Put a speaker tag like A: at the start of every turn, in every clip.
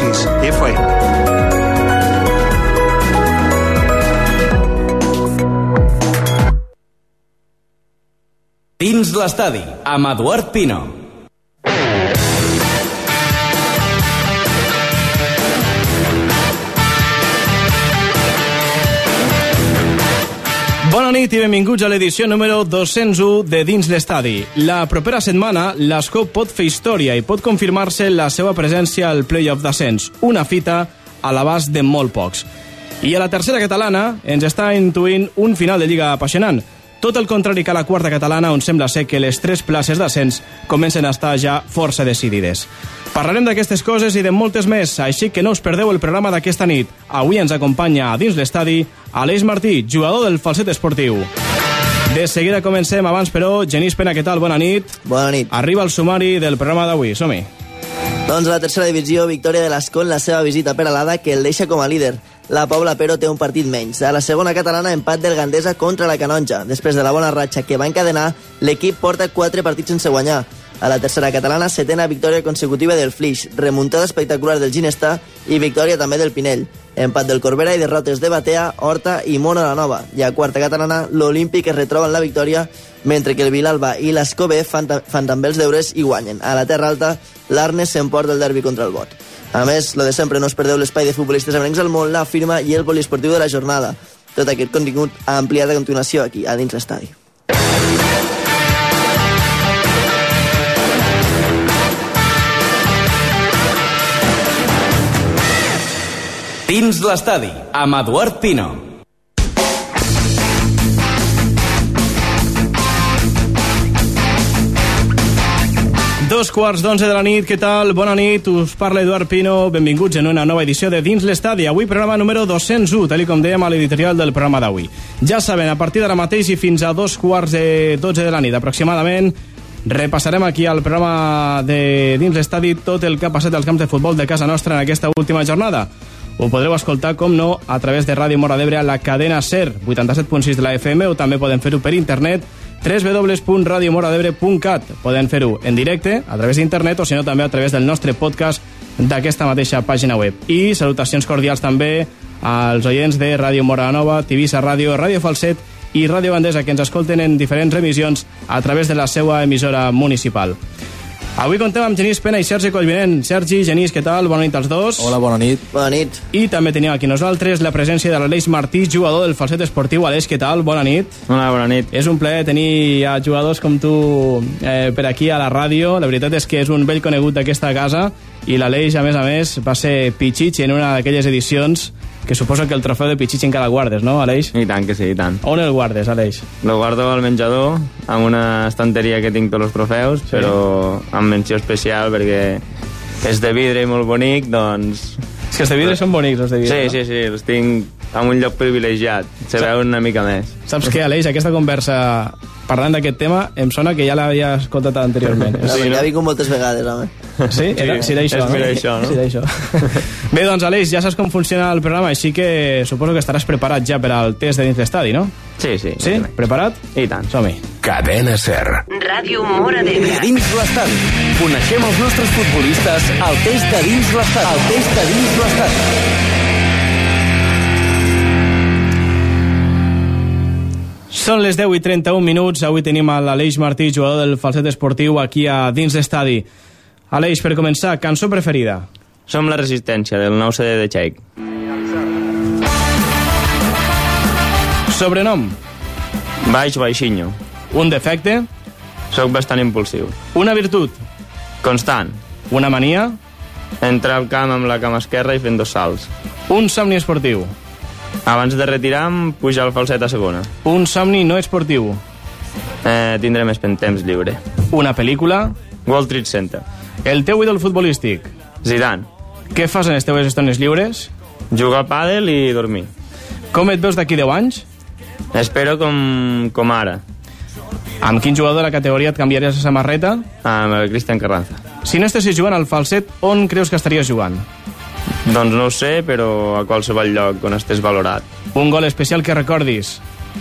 A: 107.6 FM.
B: Dins l'estadi, amb Eduard Pino. Bona nit i benvinguts a l'edició número 201 de Dins l'Estadi. La propera setmana, l'Escó pot fer història i pot confirmar-se la seva presència al playoff d'ascens, una fita a l'abast de molt pocs. I a la tercera catalana ens està intuint un final de lliga apassionant. Tot el contrari que a la quarta catalana, on sembla ser que les tres places d'ascens comencen a estar ja força decidides. Parlarem d'aquestes coses i de moltes més, així que no us perdeu el programa d'aquesta nit. Avui ens acompanya a dins l'estadi Aleix Martí, jugador del falset esportiu. De seguida comencem, abans però, Genís Pena, què tal? Bona nit.
C: Bona nit.
B: Arriba el sumari del programa d'avui, som-hi.
C: Doncs a la tercera divisió, victòria de l'Escó en la seva visita per Alada, que el deixa com a líder. La Pobla, però, té un partit menys. A la segona catalana, empat del Gandesa contra la Canonja. Després de la bona ratxa que va encadenar, l'equip porta quatre partits sense guanyar. A la tercera catalana, setena victòria consecutiva del Flix, remuntada espectacular del Ginestà i victòria també del Pinell. Empat del Corbera i derrotes de Batea, Horta i Mono la Nova. I a quarta catalana, l'Olímpic es retroba en la victòria, mentre que el Vilalba i l'Escobé fan, fan també els deures i guanyen. A la Terra Alta, l'Arnes s'emporta el derbi contra el Bot. A més, lo de sempre, no us perdeu l'espai de futbolistes amics al món, la firma i el poliesportiu de la jornada. Tot aquest contingut ampliat a continuació aquí, a dins l'estadi.
B: Dins l'estadi, amb Eduard Pino. Dos quarts d'onze de la nit, què tal? Bona nit, us parla Eduard Pino, benvinguts en una nova edició de Dins l'Estadi. Avui programa número 201, tal com dèiem a l'editorial del programa d'avui. Ja saben, a partir d'ara mateix i fins a dos quarts de 12 de la nit aproximadament, repassarem aquí al programa de Dins l'Estadi tot el que ha passat als camps de futbol de casa nostra en aquesta última jornada. Ho podreu escoltar, com no, a través de Ràdio Mora d'Ebre a la cadena SER, 87.6 de la FM, o també podem fer-ho per internet, www.radiomoradebre.cat. Poden fer-ho en directe, a través d'internet, o si no, també a través del nostre podcast d'aquesta mateixa pàgina web. I salutacions cordials també als oients de Ràdio Mora Nova, Tivissa Ràdio, Ràdio Falset i Ràdio Bandesa, que ens escolten en diferents emissions a través de la seva emissora municipal. Avui contem amb Genís Pena i Sergi Collvinent. Sergi, Genís, què tal? Bona nit als dos.
D: Hola, bona nit.
C: Bona nit.
B: I també tenim aquí nosaltres la presència de l'Aleix Martí, jugador del falset esportiu. Aleix, què tal? Bona nit.
E: Hola, bona nit.
B: És un plaer tenir a jugadors com tu eh, per aquí a la ràdio. La veritat és que és un vell conegut d'aquesta casa i l'Aleix, a més a més, va ser Pichichi en una d'aquelles edicions que suposo que el trofeu de Pichichi encara el guardes, no, Aleix?
E: I tant que sí, i tant.
B: On el guardes, Aleix?
E: Lo guardo al menjador, amb una estanteria que tinc tots els trofeus, sí. però amb menció especial perquè és de vidre i molt bonic, doncs...
B: És que els de vidre són bonics, els de vidre,
E: Sí,
B: no?
E: sí, sí, els tinc en un lloc privilegiat. Se
B: Sí.
E: veu una mica més.
B: Saps què, Aleix? Aquesta conversa parlant d'aquest tema em sona que ja l'havia escoltat anteriorment.
C: Sí, no? Ja vingut moltes vegades, home.
B: Sí? Era, sí, era això,
E: és
B: no?
E: això, no?
B: Sí, era això. Bé, doncs, Aleix, ja saps com funciona el programa, així que suposo que estaràs preparat ja per al test de dins l'estadi, no?
E: Sí, sí.
B: Sí? Preparat?
E: I tant.
B: Som-hi.
A: Cadena Ser.
F: Ràdio Mora d'Ebre.
B: Dins l'estadi. Coneixem els nostres futbolistes al test de dins l'estadi. Al test de dins l'estadi. Són les 10 i 31 minuts. Avui tenim a l'Aleix Martí, jugador del falset esportiu, aquí a dins l'estadi. Aleix, per començar, cançó preferida?
E: Som la resistència del nou CD de Cheik.
B: Sobrenom?
E: Baix, baixinho.
B: Un defecte?
E: Soc bastant impulsiu.
B: Una virtut?
E: Constant.
B: Una mania?
E: Entrar al camp amb la cama esquerra i fent dos salts.
B: Un somni esportiu?
E: Abans de retirar, pujar el falset a segona.
B: Un somni no esportiu?
E: Eh, tindré més temps lliure.
B: Una pel·lícula?
E: Wall Street Center.
B: El teu ídol futbolístic?
E: Zidane.
B: Què fas en les teves estones lliures?
E: Jugar a pàdel i dormir.
B: Com et veus d'aquí 10 anys?
E: Espero com, com ara,
B: Amb quin jugador de la categoria et canviaries la samarreta?
E: amb el Cristian Carranza.
B: Si no estessis jugant al falset, on creus que estaries jugant?
E: Doncs no ho sé, però a qualsevol lloc on estés valorat.
B: Un gol especial que recordis?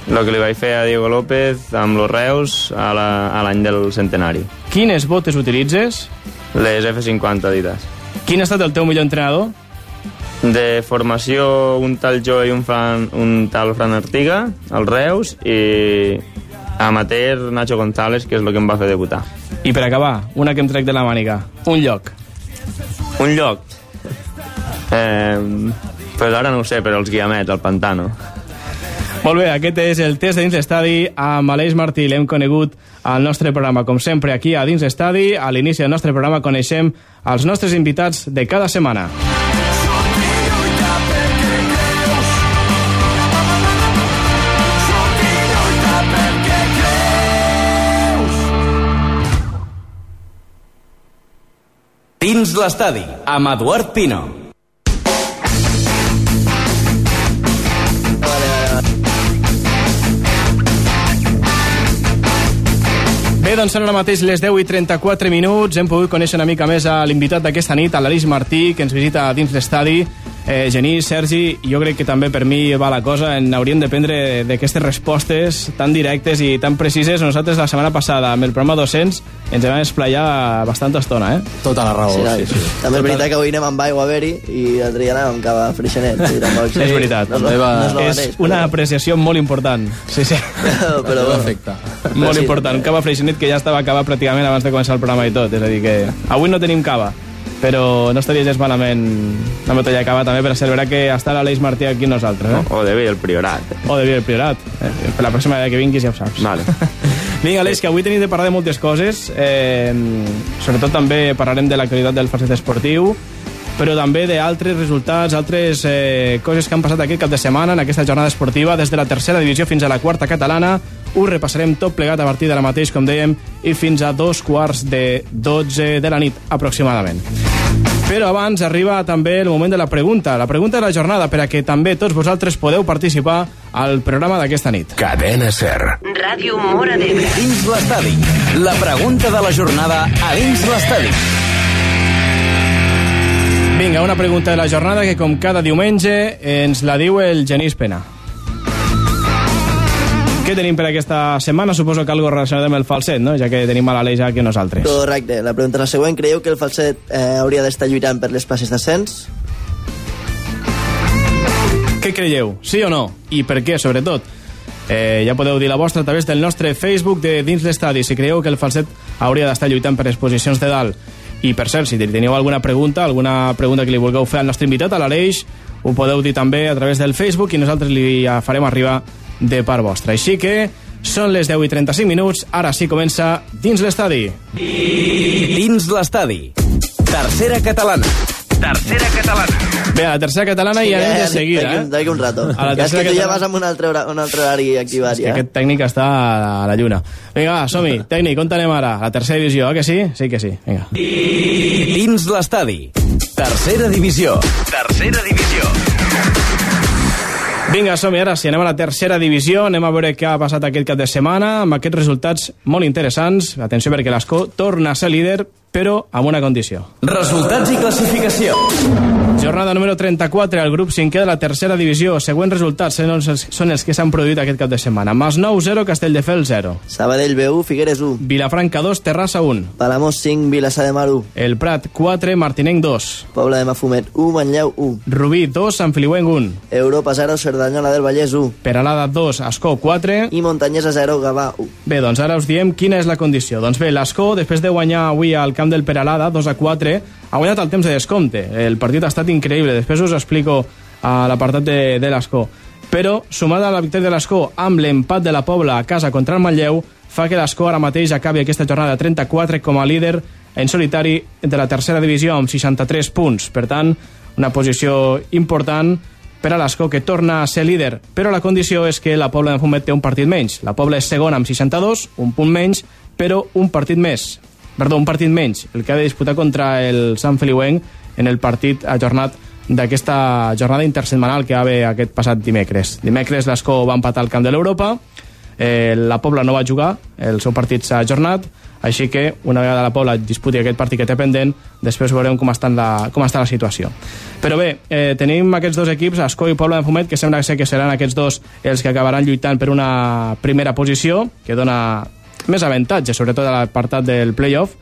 E: El que li vaig fer a Diego López amb los Reus a la- l'any del centenari.
B: Quines botes utilitzes?
E: Les F50 dites.
B: Quin ha estat el teu millor entrenador?
E: De formació, un tal Joe i un, Fran, un tal Fran Artiga, el Reus, i amateur Nacho González, que és el que em va fer debutar.
B: I per acabar, una que em trec de la mànica. Un lloc.
E: Un lloc? Eh, pues ara no ho sé, però els guiamets, el Pantano.
B: Molt bé, aquest és el test de dins l'estadi. Amb Aleix Martí l'hem conegut al nostre programa. Com sempre, aquí a dins l'estadi, a l'inici del nostre programa, coneixem els nostres invitats de cada setmana.
A: Dins l'estadi, amb Eduard Pino.
B: Bé, doncs són ara mateix les 10 i 34 minuts. Hem pogut conèixer una mica més a l'invitat d'aquesta nit, l'Aleix Martí, que ens visita dins l'estadi. Eh, Genís, Sergi, jo crec que també per mi va la cosa, en hauríem de prendre d'aquestes respostes tan directes i tan precises. Nosaltres la setmana passada, amb el programa 200, ens vam esplayar bastanta estona, eh?
D: Tota la raó.
C: Sí,
D: Sí,
C: sí,
D: sí.
C: sí. També és veritat que avui anem amb aigua a veure i l'altre dia anàvem amb cava freixenet. Sí, tampoc,
B: És veritat.
C: No,
D: va-
C: no és, el
B: és
C: mateix,
B: una
C: però-
B: apreciació molt important. Sí, sí.
C: però, però bueno.
D: efecte.
B: Molt
C: sí.
B: important. Cava freixenet que ja estava acabat pràcticament abans de començar el programa i tot. És a dir, que avui no tenim cava, però no estaria gens malament una botella de cava també per celebrar que està l'Aleix Martí aquí amb nosaltres. Eh?
E: O de bé el Priorat.
B: O de Via del Priorat. Eh? Per la pròxima vegada que vinguis ja ho saps.
E: Vale.
B: Vinga, Aleix, que avui tenim de parlar de moltes coses. Eh, sobretot també parlarem de l'actualitat del falset esportiu, però també d'altres resultats, altres eh, coses que han passat aquest cap de setmana en aquesta jornada esportiva, des de la tercera divisió fins a la quarta catalana. Ho repassarem tot plegat a partir de la mateix, com dèiem, i fins a dos quarts de 12 de la nit, aproximadament. Però abans arriba també el moment de la pregunta, la pregunta de la jornada, per a que també tots vosaltres podeu participar al programa d'aquesta nit.
A: Cadena Ser.
F: Ràdio Mora d'Ebre.
A: Dins l'estadi. La pregunta de la jornada a dins l'estadi.
B: Vinga, una pregunta de la jornada que com cada diumenge ens la diu el Genís Pena. Què tenim per aquesta setmana? Suposo que algo relacionat amb el falset, no? Ja que tenim a l'Aleix aquí nosaltres.
C: Correcte. La pregunta és la següent. Creieu que el falset eh, hauria d'estar lluitant per les places d'ascens?
B: Què creieu? Sí o no? I per què, sobretot? Eh, ja podeu dir la vostra a través del nostre Facebook de Dins l'Estadi, si creieu que el falset hauria d'estar lluitant per les posicions de dalt. I per cert, si teniu alguna pregunta, alguna pregunta que li vulgueu fer al nostre invitat, a l'Aleix, ho podeu dir també a través del Facebook i nosaltres li farem arribar de part vostra. Així que són les 10 i 35 minuts, ara sí comença Dins l'Estadi.
A: Dins l'estadi. Tercera catalana. Tercera catalana.
B: Bé, a la tercera catalana ja anem de seguida,
C: D'aquí un-
B: eh?
C: Un rato.
B: A la
C: ja és
B: tercera
C: que tu ja
B: catalana-
C: vas amb un altre, hora, un altre horari activat,
B: És que
C: ja.
B: aquest tècnic està a la lluna. Vinga, va, som-hi. Tècnic, on anem ara? A la tercera divisió, eh, que sí? Sí que sí. Vinga.
A: Dins l'estadi. Tercera divisió. Tercera divisió.
B: Vinga, som-hi ara. Si anem a la tercera divisió, anem a veure què ha passat aquest cap de setmana amb aquests resultats molt interessants. Atenció perquè l'Escó torna a ser líder, però amb una condició.
A: Resultats i classificació.
B: Jornada número 34, el grup 5è de la tercera divisió. Següents resultats són els, són els que s'han produït aquest cap de setmana. Masnou 0, Castelldefels 0.
C: Sabadell B1, Figueres 1.
B: Vilafranca 2, Terrassa 1.
C: Palamós 5, Vilassar de Mar 1.
B: El Prat 4, Martinenc 2.
C: Pobla de Mafumet 1, Manlleu 1.
B: Rubí 2, Sant Filiuenc 1.
C: Europa 0, Cerdanyola del Vallès 1.
B: Peralada 2, Escó 4.
C: I Muntanyesa 0, Gavà 1.
B: Bé, doncs ara us diem quina és la condició. Doncs bé, l'Escó, després de guanyar avui al camp del Peralada, 2 a 4, ha guanyat el temps de descompte. El partit ha estat increïble. Després us explico a l'apartat de, de l'Escó. Però, sumada a la victòria de l'Escó amb l'empat de la Pobla a casa contra el Manlleu, fa que l'Escó ara mateix acabi aquesta jornada 34 com a líder en solitari de la tercera divisió amb 63 punts. Per tant, una posició important per a l'Escó que torna a ser líder, però la condició és que la Pobla de Fumet té un partit menys. La Pobla és segona amb 62, un punt menys, però un partit més. Perdó, un partit menys, el que ha de disputar contra el Sant Feliuenc en el partit ajornat d'aquesta jornada intersetmanal que va haver aquest passat dimecres. Dimecres l'Escó va empatar al camp de l'Europa, eh, la Pobla no va jugar, el seu partit s'ha ajornat, així que una vegada la Pobla disputi aquest partit que té pendent, després veurem com està la, com està la situació. Però bé, eh, tenim aquests dos equips, Escó i Pobla de Fumet, que sembla ser que seran aquests dos els que acabaran lluitant per una primera posició, que dona més avantatge, sobretot a l'apartat del playoff,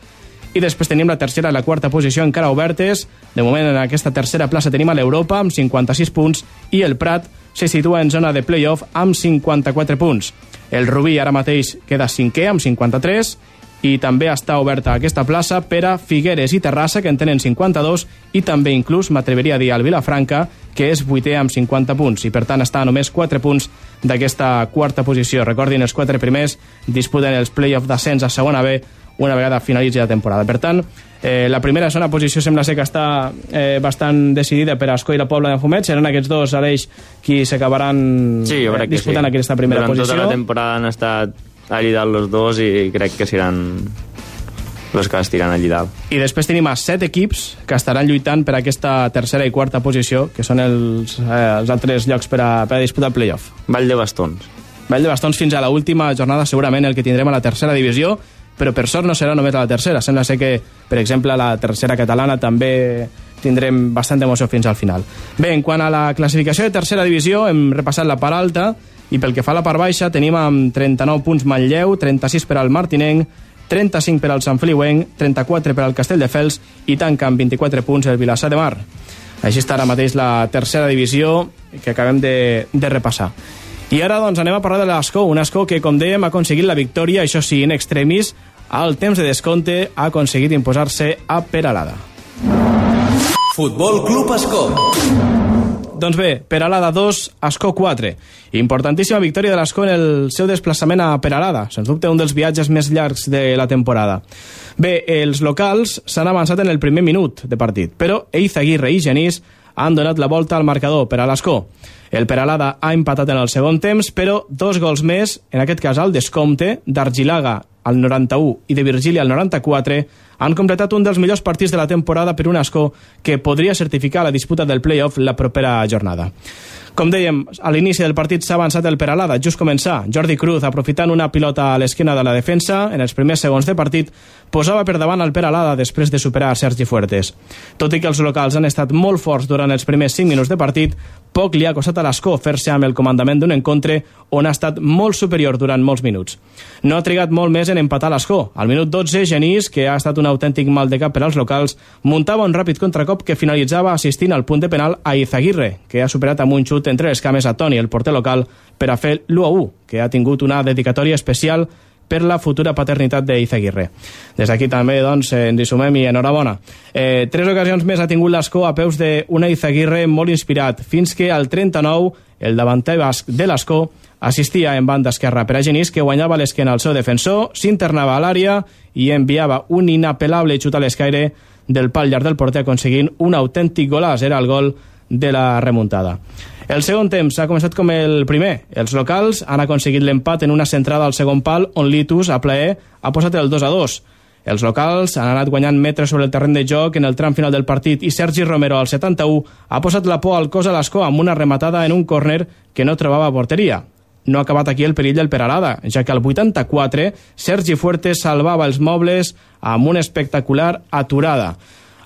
B: I després tenim la tercera i la quarta posició encara obertes. De moment, en aquesta tercera plaça tenim a l'Europa amb 56 punts i el Prat se situa en zona de playoff amb 54 punts. El Rubí ara mateix queda cinquè amb 53 i també està oberta aquesta plaça per a Figueres i Terrassa, que en tenen 52, i també inclús m'atreveria a dir al Vilafranca, que és vuitè amb 50 punts, i per tant està a només 4 punts d'aquesta quarta posició. Recordin, els quatre primers disputen els play-off d'ascens a segona B una vegada finalitzi la temporada. Per tant, eh, la primera zona posició sembla ser que està eh, bastant decidida per Escó i la Pobla de Fumet. Seran aquests dos, Aleix, qui s'acabaran
E: Sí,
B: eh, disputant
E: sí.
B: aquesta primera
E: Durant
B: posició.
E: tota la temporada han estat allí dalt los dos i crec que seran los que estiran allí dalt.
B: I després tenim a set equips que estaran lluitant per aquesta tercera i quarta posició, que són els, eh, els altres llocs per a, per a disputar el playoff.
E: Vall de bastons.
B: Vall de bastons fins a la última jornada segurament el que tindrem a la tercera divisió, però per sort no serà només a la tercera. Sembla ser que, per exemple, la tercera catalana també tindrem bastanta emoció fins al final. Bé, en quant a la classificació de tercera divisió, hem repassat la part alta i pel que fa a la part baixa tenim amb 39 punts Manlleu, 36 per al Martinenc, 35 per al Sant Feliuenc, 34 per al Castelldefels i tanca amb 24 punts el Vilassar de Mar. Així està ara mateix la tercera divisió que acabem de, de repassar. I ara doncs anem a parlar de l'Escó, un Escó que com dèiem ha aconseguit la victòria, això sí, in extremis, al temps de descompte ha aconseguit imposar-se a Peralada.
A: Futbol Club Escó.
B: Doncs bé, Peralada 2, Escó 4. Importantíssima victòria de l'Escó en el seu desplaçament a Peralada. Sens dubte un dels viatges més llargs de la temporada. Bé, els locals s'han avançat en el primer minut de partit, però Eizaguirre i Genís han donat la volta al marcador per a l'Escó. El Peralada ha empatat en el segon temps, però dos gols més, en aquest cas al descompte, d'Argilaga al 91 i de Virgili al 94, han completat un dels millors partits de la temporada per un Escó que podria certificar la disputa del play-off la propera jornada. Com dèiem, a l'inici del partit s'ha avançat el Peralada, just començar. Jordi Cruz, aprofitant una pilota a l'esquena de la defensa, en els primers segons de partit, posava per davant el Peralada després de superar Sergi Fuertes. Tot i que els locals han estat molt forts durant els primers 5 minuts de partit, poc li ha costat a l'Escó fer-se amb el comandament d'un encontre on ha estat molt superior durant molts minuts. No ha trigat molt més en empatar l'Escó. Al minut 12, Genís, que ha estat un autèntic mal de cap per als locals, muntava un ràpid contracop que finalitzava assistint al punt de penal a Izaguirre, que ha superat amb un xut entre les cames a Toni, el porter local, per a fer l'1-1, que ha tingut una dedicatòria especial per la futura paternitat d'Izaguirre. Des d'aquí també doncs, ens hi sumem i enhorabona. Eh, tres ocasions més ha tingut l'Escó a peus d'una Izaguirre molt inspirat, fins que al 39 el davanter basc de l'Escó assistia en banda esquerra per a Genís, que guanyava l'esquena al seu defensor, s'internava a l'àrea i enviava un inapel·lable xut a l'escaire del pal llarg del porter aconseguint un autèntic golàs. Era el gol de la remuntada. El segon temps ha començat com el primer. Els locals han aconseguit l'empat en una centrada al segon pal on Litus, a plaer, ha posat el 2 a 2. Els locals han anat guanyant metres sobre el terreny de joc en el tram final del partit i Sergi Romero, al 71, ha posat la por al cos a l'escó amb una rematada en un córner que no trobava porteria. No ha acabat aquí el perill del Peralada, ja que al 84 Sergi Fuertes salvava els mobles amb una espectacular aturada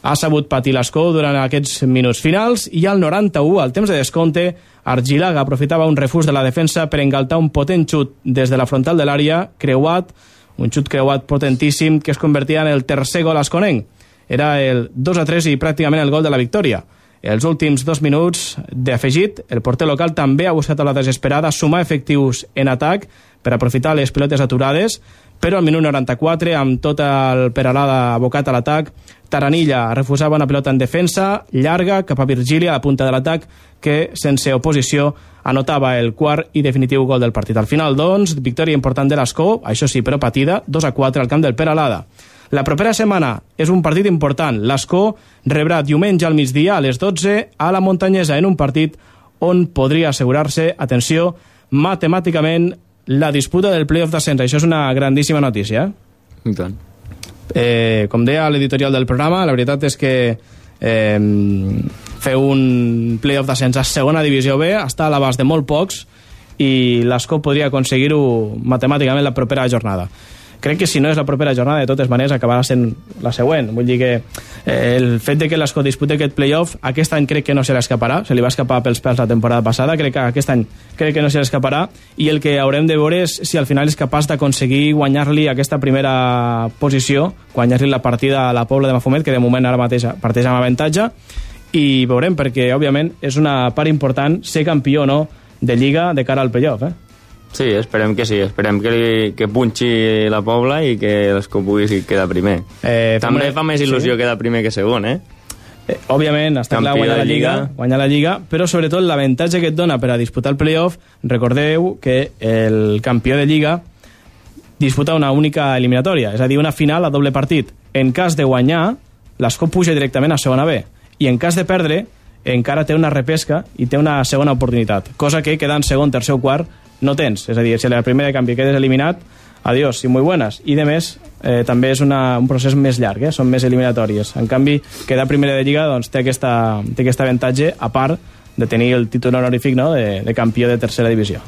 B: ha sabut patir l'escó durant aquests minuts finals i al 91, al temps de descompte, Argilaga aprofitava un refús de la defensa per engaltar un potent xut des de la frontal de l'àrea, creuat, un xut creuat potentíssim que es convertia en el tercer gol esconenc. Era el 2 a 3 i pràcticament el gol de la victòria. Els últims dos minuts d'afegit, el porter local també ha buscat a la desesperada sumar efectius en atac per aprofitar les pilotes aturades, però al minut 94, amb tot el Peralada abocat a l'atac, Taranilla refusava una pilota en defensa, llarga, cap a Virgili, a la punta de l'atac, que, sense oposició, anotava el quart i definitiu gol del partit. Al final, doncs, victòria important de l'Escó, això sí, però patida, 2 a 4 al camp del Peralada. La propera setmana és un partit important. L'Escó rebrà diumenge al migdia a les 12 a la Muntanyesa en un partit on podria assegurar-se, atenció, matemàticament la disputa del playoff d'ascens. Això és una grandíssima notícia.
E: I tant.
B: Eh, com deia l'editorial del programa, la veritat és que eh, fer un playoff d'ascens a segona divisió B està a l'abast de molt pocs i l'Escó podria aconseguir-ho matemàticament la propera jornada. Crec que si no és la propera jornada, de totes maneres, acabarà sent la següent. Vull dir que eh, el fet de que l'Escó dispute aquest playoff, aquest any crec que no se l'escaparà, se li va escapar pels pèls la temporada passada, crec que aquest any crec que no se l'escaparà, i el que haurem de veure és si al final és capaç d'aconseguir guanyar-li aquesta primera posició, guanyar-li la partida a la Pobla de Mafumet, que de moment ara mateix parteix amb avantatge, i veurem, perquè òbviament és una part important ser campió o no de Lliga de cara al playoff, eh?
E: Sí, esperem que sí, esperem que, li, que punxi la Pobla i que l'Escó pugui quedar primer.
B: Eh,
E: També fa més il·lusió
B: sí.
E: quedar primer que segon, eh?
B: Eh, òbviament, està clar guanyar la Lliga,
E: Lliga.
B: guanyar la Lliga, però sobretot l'avantatge que et dona per a disputar el playoff, recordeu que el campió de Lliga disputa una única eliminatòria, és a dir, una final a doble partit. En cas de guanyar, l'Escó puja directament a segona B, i en cas de perdre, encara té una repesca i té una segona oportunitat, cosa que quedant segon, tercer o quart no tens. És a dir, si a la primera de canvi quedes eliminat, adiós, i muy buenas. I de més, eh, també és una, un procés més llarg, eh? són més eliminatòries. En canvi, quedar primera de Lliga doncs, té, aquesta, té aquest avantatge, a part de tenir el títol honorífic no? de, de campió de tercera divisió.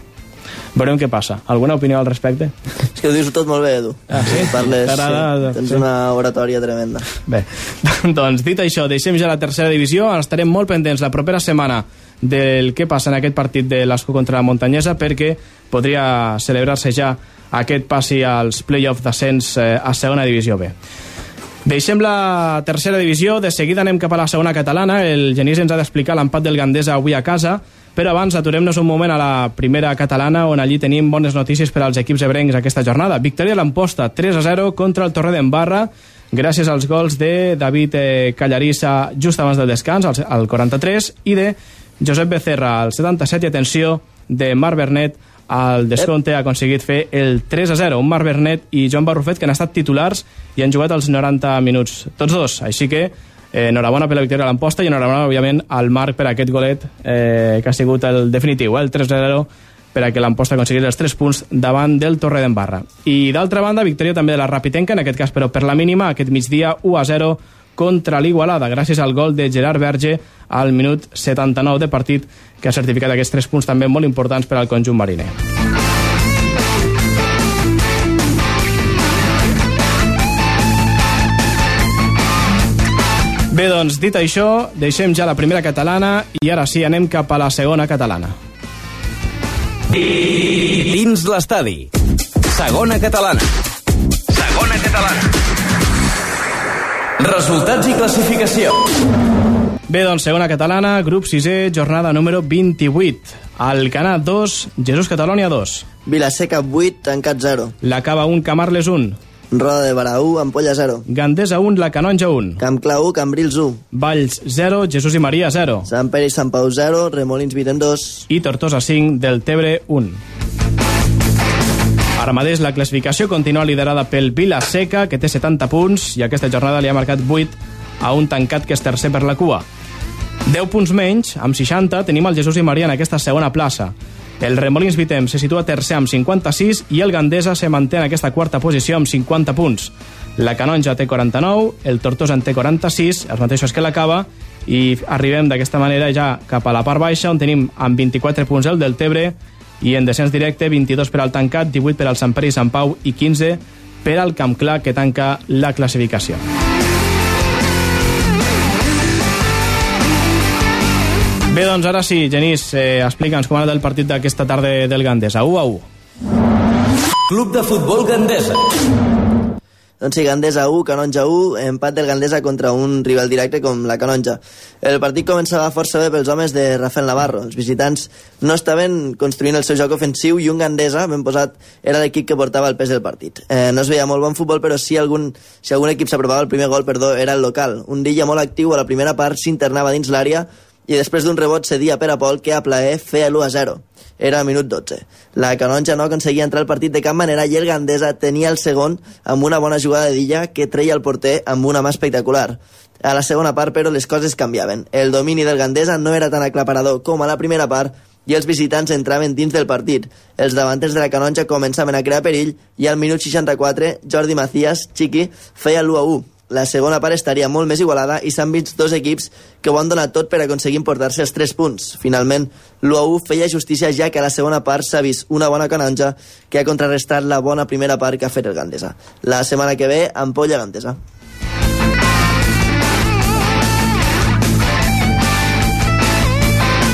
B: Veurem què passa. Alguna opinió al respecte?
C: És que ho dius tot molt bé, Edu.
B: Ah, sí?
C: Parles, sí, tens
B: sí.
C: una oratòria tremenda.
B: Bé, doncs dit això, deixem ja la tercera divisió, estarem molt pendents la propera setmana del que passa en aquest partit de l'Esco contra la Montanyesa perquè podria celebrar-se ja aquest passi als play-off d'ascens eh, a segona divisió B. Deixem la tercera divisió, de seguida anem cap a la segona catalana, el Genís ens ha d'explicar l'empat del Gandesa avui a casa, però abans aturem-nos un moment a la primera catalana on allí tenim bones notícies per als equips ebrencs aquesta jornada. Victòria a l'Amposta, 3 a 0 contra el Torre d'Embarra, gràcies als gols de David eh, Callarissa just abans del descans, al 43, i de Josep Becerra al 77, i atenció, de Marc Bernet al descompte ha aconseguit fer el 3 a 0. Un Marc Bernet i Joan Barrufet que han estat titulars i han jugat els 90 minuts, tots dos. Així que eh, enhorabona per la victòria a l'emposta i enhorabona, òbviament, al Marc per aquest golet eh, que ha sigut el definitiu, eh, el 3 a 0 per a que l'emposta aconseguís els 3 punts davant del Torre d'Embarra. I d'altra banda, victòria també de la Rapitenca, en aquest cas però per la mínima, aquest migdia 1 a 0 contra l'Igualada, gràcies al gol de Gerard Verge al minut 79 de partit, que ha certificat aquests 3 punts també molt importants per al conjunt mariner. Bé, doncs, dit això, deixem ja la primera catalana i ara sí, anem cap a la segona catalana.
A: Dins l'estadi. Segona catalana. Segona catalana. Resultats i classificació.
B: Bé, doncs, segona catalana, grup 6è, jornada número 28. Alcanar 2, Jesús Catalònia 2.
C: Vilaseca 8, tancat 0.
B: La Cava 1, Camarles 1.
C: Roda de Barà 1, Ampolla 0.
B: Gandesa 1, La Canonja 1.
C: Camp Clau 1, Cambrils 1.
B: Valls 0, Jesús i Maria 0.
C: Sant Pere i Sant Pau 0, Remolins Vident 2.
B: I Tortosa 5, del Tebre 1. Ara mateix la classificació continua liderada pel Vila Seca, que té 70 punts, i aquesta jornada li ha marcat 8 a un tancat que és tercer per la cua. 10 punts menys, amb 60, tenim el Jesús i Maria en aquesta segona plaça. El Remolins Vitem se situa tercer amb 56 i el Gandesa se manté en aquesta quarta posició amb 50 punts. La Canonja té 49, el Tortosa en té 46, els mateixos que la Cava, i arribem d'aquesta manera ja cap a la part baixa, on tenim amb 24 punts el del Tebre, i en descens directe 22 per al Tancat, 18 per al Sant Pere i Sant Pau i 15 per al Camp Clar, que tanca la classificació. Bé, doncs ara sí, Genís, eh, explica'ns com ha anat el partit d'aquesta tarda del Gandesa. 1 a 1.
A: Club de futbol Gandesa.
C: Doncs sí, Gandesa 1, Canonja 1, empat del Gandesa contra un rival directe com la Canonja. El partit començava força bé pels homes de Rafael Navarro. Els visitants no estaven construint el seu joc ofensiu i un Gandesa, ben posat, era l'equip que portava el pes del partit. Eh, no es veia molt bon futbol, però sí algun, si algun equip s'aprovava el primer gol, perdó, era el local. Un Dilla molt actiu a la primera part s'internava dins l'àrea i després d'un rebot cedia per a Pol que a plaer feia l'1 a 0. Era a minut 12. La Canonja no aconseguia entrar al partit de cap manera i el Gandesa tenia el segon amb una bona jugada Dilla que treia el porter amb una mà espectacular. A la segona part, però, les coses canviaven. El domini del Gandesa no era tan aclaparador com a la primera part i els visitants entraven dins del partit. Els davanters de la Canonja començaven a crear perill i al minut 64 Jordi Macías, Chiqui, feia l'1 a 1. La segona part estaria molt més igualada i s'han vist dos equips que ho han donat tot per aconseguir importar-se els 3 punts. Finalment, l'UAU feia justícia ja que a la segona part s'ha vist una bona canonja que ha contrarrestat la bona primera part que ha fet el Gandesa. La setmana que ve, ampolla Gandesa.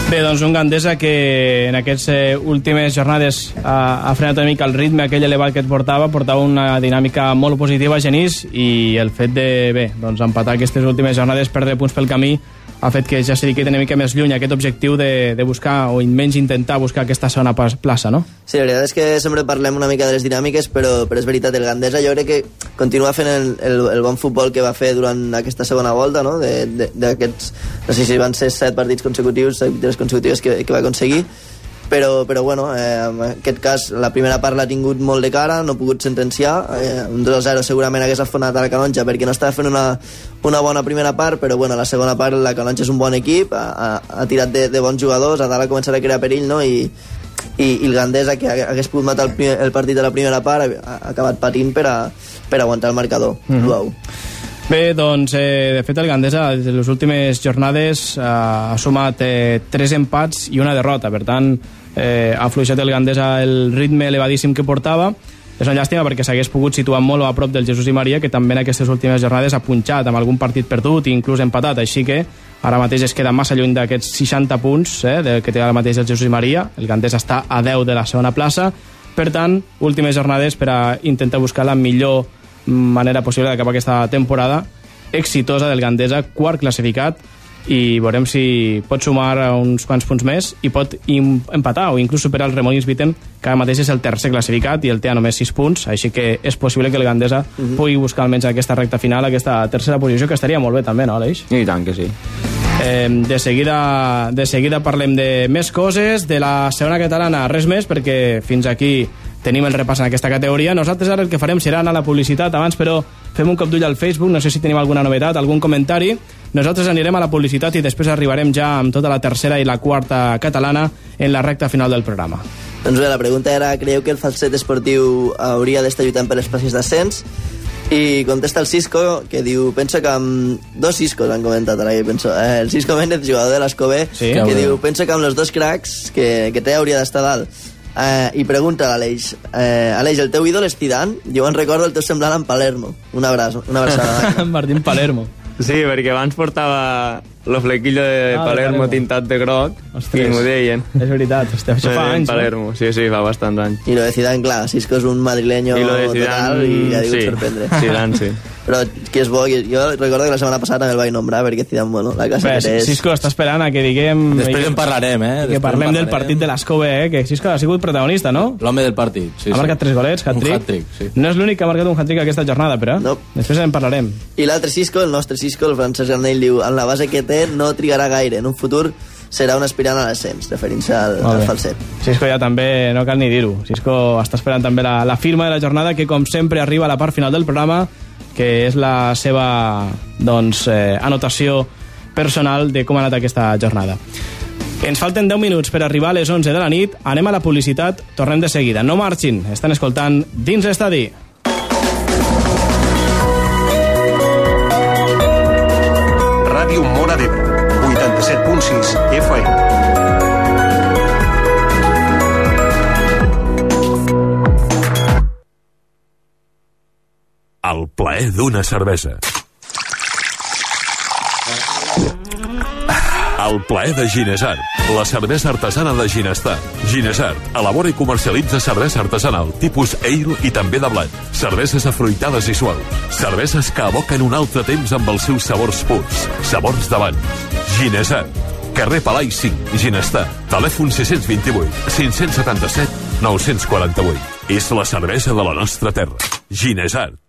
B: Bé, doncs un Gandesa que en aquestes eh, últimes jornades ha, ha frenat una mica el ritme aquell elevat que et portava, portava una dinàmica molt positiva a Genís i el fet de, bé, doncs empatar aquestes últimes jornades, perdre punts pel camí, ha fet que ja se quedi una mica més lluny aquest objectiu de, de buscar, o menys intentar buscar aquesta segona plaça, no?
C: Sí, la veritat és que sempre parlem una mica de les dinàmiques, però, però és veritat, el Gandesa jo crec que continua fent el, el, el bon futbol que va fer durant aquesta segona volta, no? D'aquests, no sé si van ser set partits consecutius, set victòries consecutives que, que va aconseguir, però, però bueno, eh, en aquest cas la primera part l'ha tingut molt de cara, no ha pogut sentenciar, eh, un 2-0 segurament hagués afonat a la Canonja perquè no estava fent una, una bona primera part, però bueno, la segona part la Canonja és un bon equip, ha, ha, ha tirat de, de bons jugadors, a dalt ha començat a crear perill, no?, i, i, i el Gandesa, que hagués pogut matar el, primer, el partit de la primera part, ha, ha acabat patint per, a, per aguantar el marcador. Mm -hmm.
B: Bé, doncs, eh, de fet, el Gandesa, en les últimes jornades, eh, ha sumat eh, tres empats i una derrota. Per tant, eh, ha fluixat el Gandesa el ritme elevadíssim que portava és una llàstima perquè s'hagués pogut situar molt a prop del Jesús i Maria, que també en aquestes últimes jornades ha punxat amb algun partit perdut i inclús empatat, així que ara mateix es queda massa lluny d'aquests 60 punts eh, del que té ara mateix el Jesús i Maria. El Gandesa està a 10 de la segona plaça. Per tant, últimes jornades per a intentar buscar la millor manera possible d'acabar aquesta temporada exitosa del Gandesa, quart classificat, i veurem si pot sumar uns quants punts més i pot empatar o inclús superar el Remolins Vitem que ara mateix és el tercer classificat i el té a només 6 punts, així que és possible que el Gandesa uh mhm. -huh. pugui buscar almenys aquesta recta final, aquesta tercera posició, que estaria molt bé també, no, Aleix?
E: I tant que sí.
B: Eh, de, seguida, de seguida parlem de més coses, de la segona catalana res més, perquè fins aquí tenim el repàs en aquesta categoria. Nosaltres ara el que farem serà anar a la publicitat abans, però fem un cop d'ull al Facebook, no sé si tenim alguna novetat, algun comentari. Nosaltres anirem a la publicitat i després arribarem ja amb tota la tercera i la quarta catalana en la recta final del programa.
C: Doncs bé, la pregunta era, creieu que el falset esportiu hauria d'estar lluitant per les places d'ascens? I contesta el Cisco, que diu, penso que amb... Dos Ciscos han comentat ara, penso. Eh, el Cisco Méndez, jugador de l'Escobé, sí, que, que diu, penso que amb els dos cracs que, que té hauria d'estar dalt. Eh, I pregunta a l'Aleix, eh, Aleix, el teu ídol és Zidane? Jo en recordo el teu semblant en Palermo. Un abraç, una abraçada.
B: Martín Palermo.
E: Sí, perquè abans portava el flequillo de ah, Palermo de tintat de groc Ostres. i m'ho deien.
B: És veritat, hòstia, això fa anys,
E: Palermo, no? sí, sí, fa bastant anys.
C: I lo de Zidane, clar, si és que és un madrileño I lo de Zidane, total i ja diu sí, sorprendre.
E: Zidane, sí.
C: Però que és bo, jo recordo que la setmana passada també el vaig nombrar perquè Zidane, bueno, la classe Bé, que és...
B: Cisco està esperant a que diguem...
D: Després en parlarem, eh?
B: Que parlem del partit de l'Escove, eh? Que Cisco ha sigut protagonista, no?
D: L'home del partit, sí,
B: Ha marcat tres golets, hat-trick.
D: hat sí.
B: No és l'únic que ha marcat un hat-trick aquesta jornada, però
C: no.
B: després en parlarem.
C: I l'altre Cisco, el nostre Cisco, el Francesc Garnell, diu en la base que té no trigarà gaire. En un futur serà un aspirant a l'ascens, referint-se al, al falset.
B: Cisco ja també, no cal ni dir-ho. Cisco està esperant també la, la firma de la jornada, que com sempre arriba a la part final del programa, que és la seva doncs, eh, anotació personal de com ha anat aquesta jornada. Ens falten 10 minuts per arribar a les 11 de la nit. Anem a la publicitat, tornem de seguida. No marxin, estan escoltant Dins l'Estadi.
G: El plaer d'una cervesa. El plaer de Ginesart, la cervesa artesana de Ginestar. Ginesart elabora i comercialitza cervesa artesanal, tipus ale i també de blat. Cerveses afruitades i suaus. Cerveses que evoquen un altre temps amb els seus sabors purs. Sabors d'abans. Ginesart. Carrer Palai 5, Ginestar. Telèfon 628 577 948. És la cervesa de la nostra terra. Ginesart.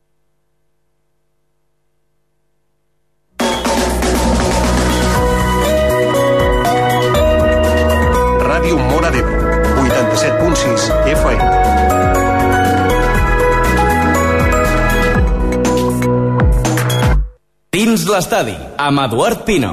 H: 107.6 FM.
A: Dins l'estadi, amb Eduard Pino.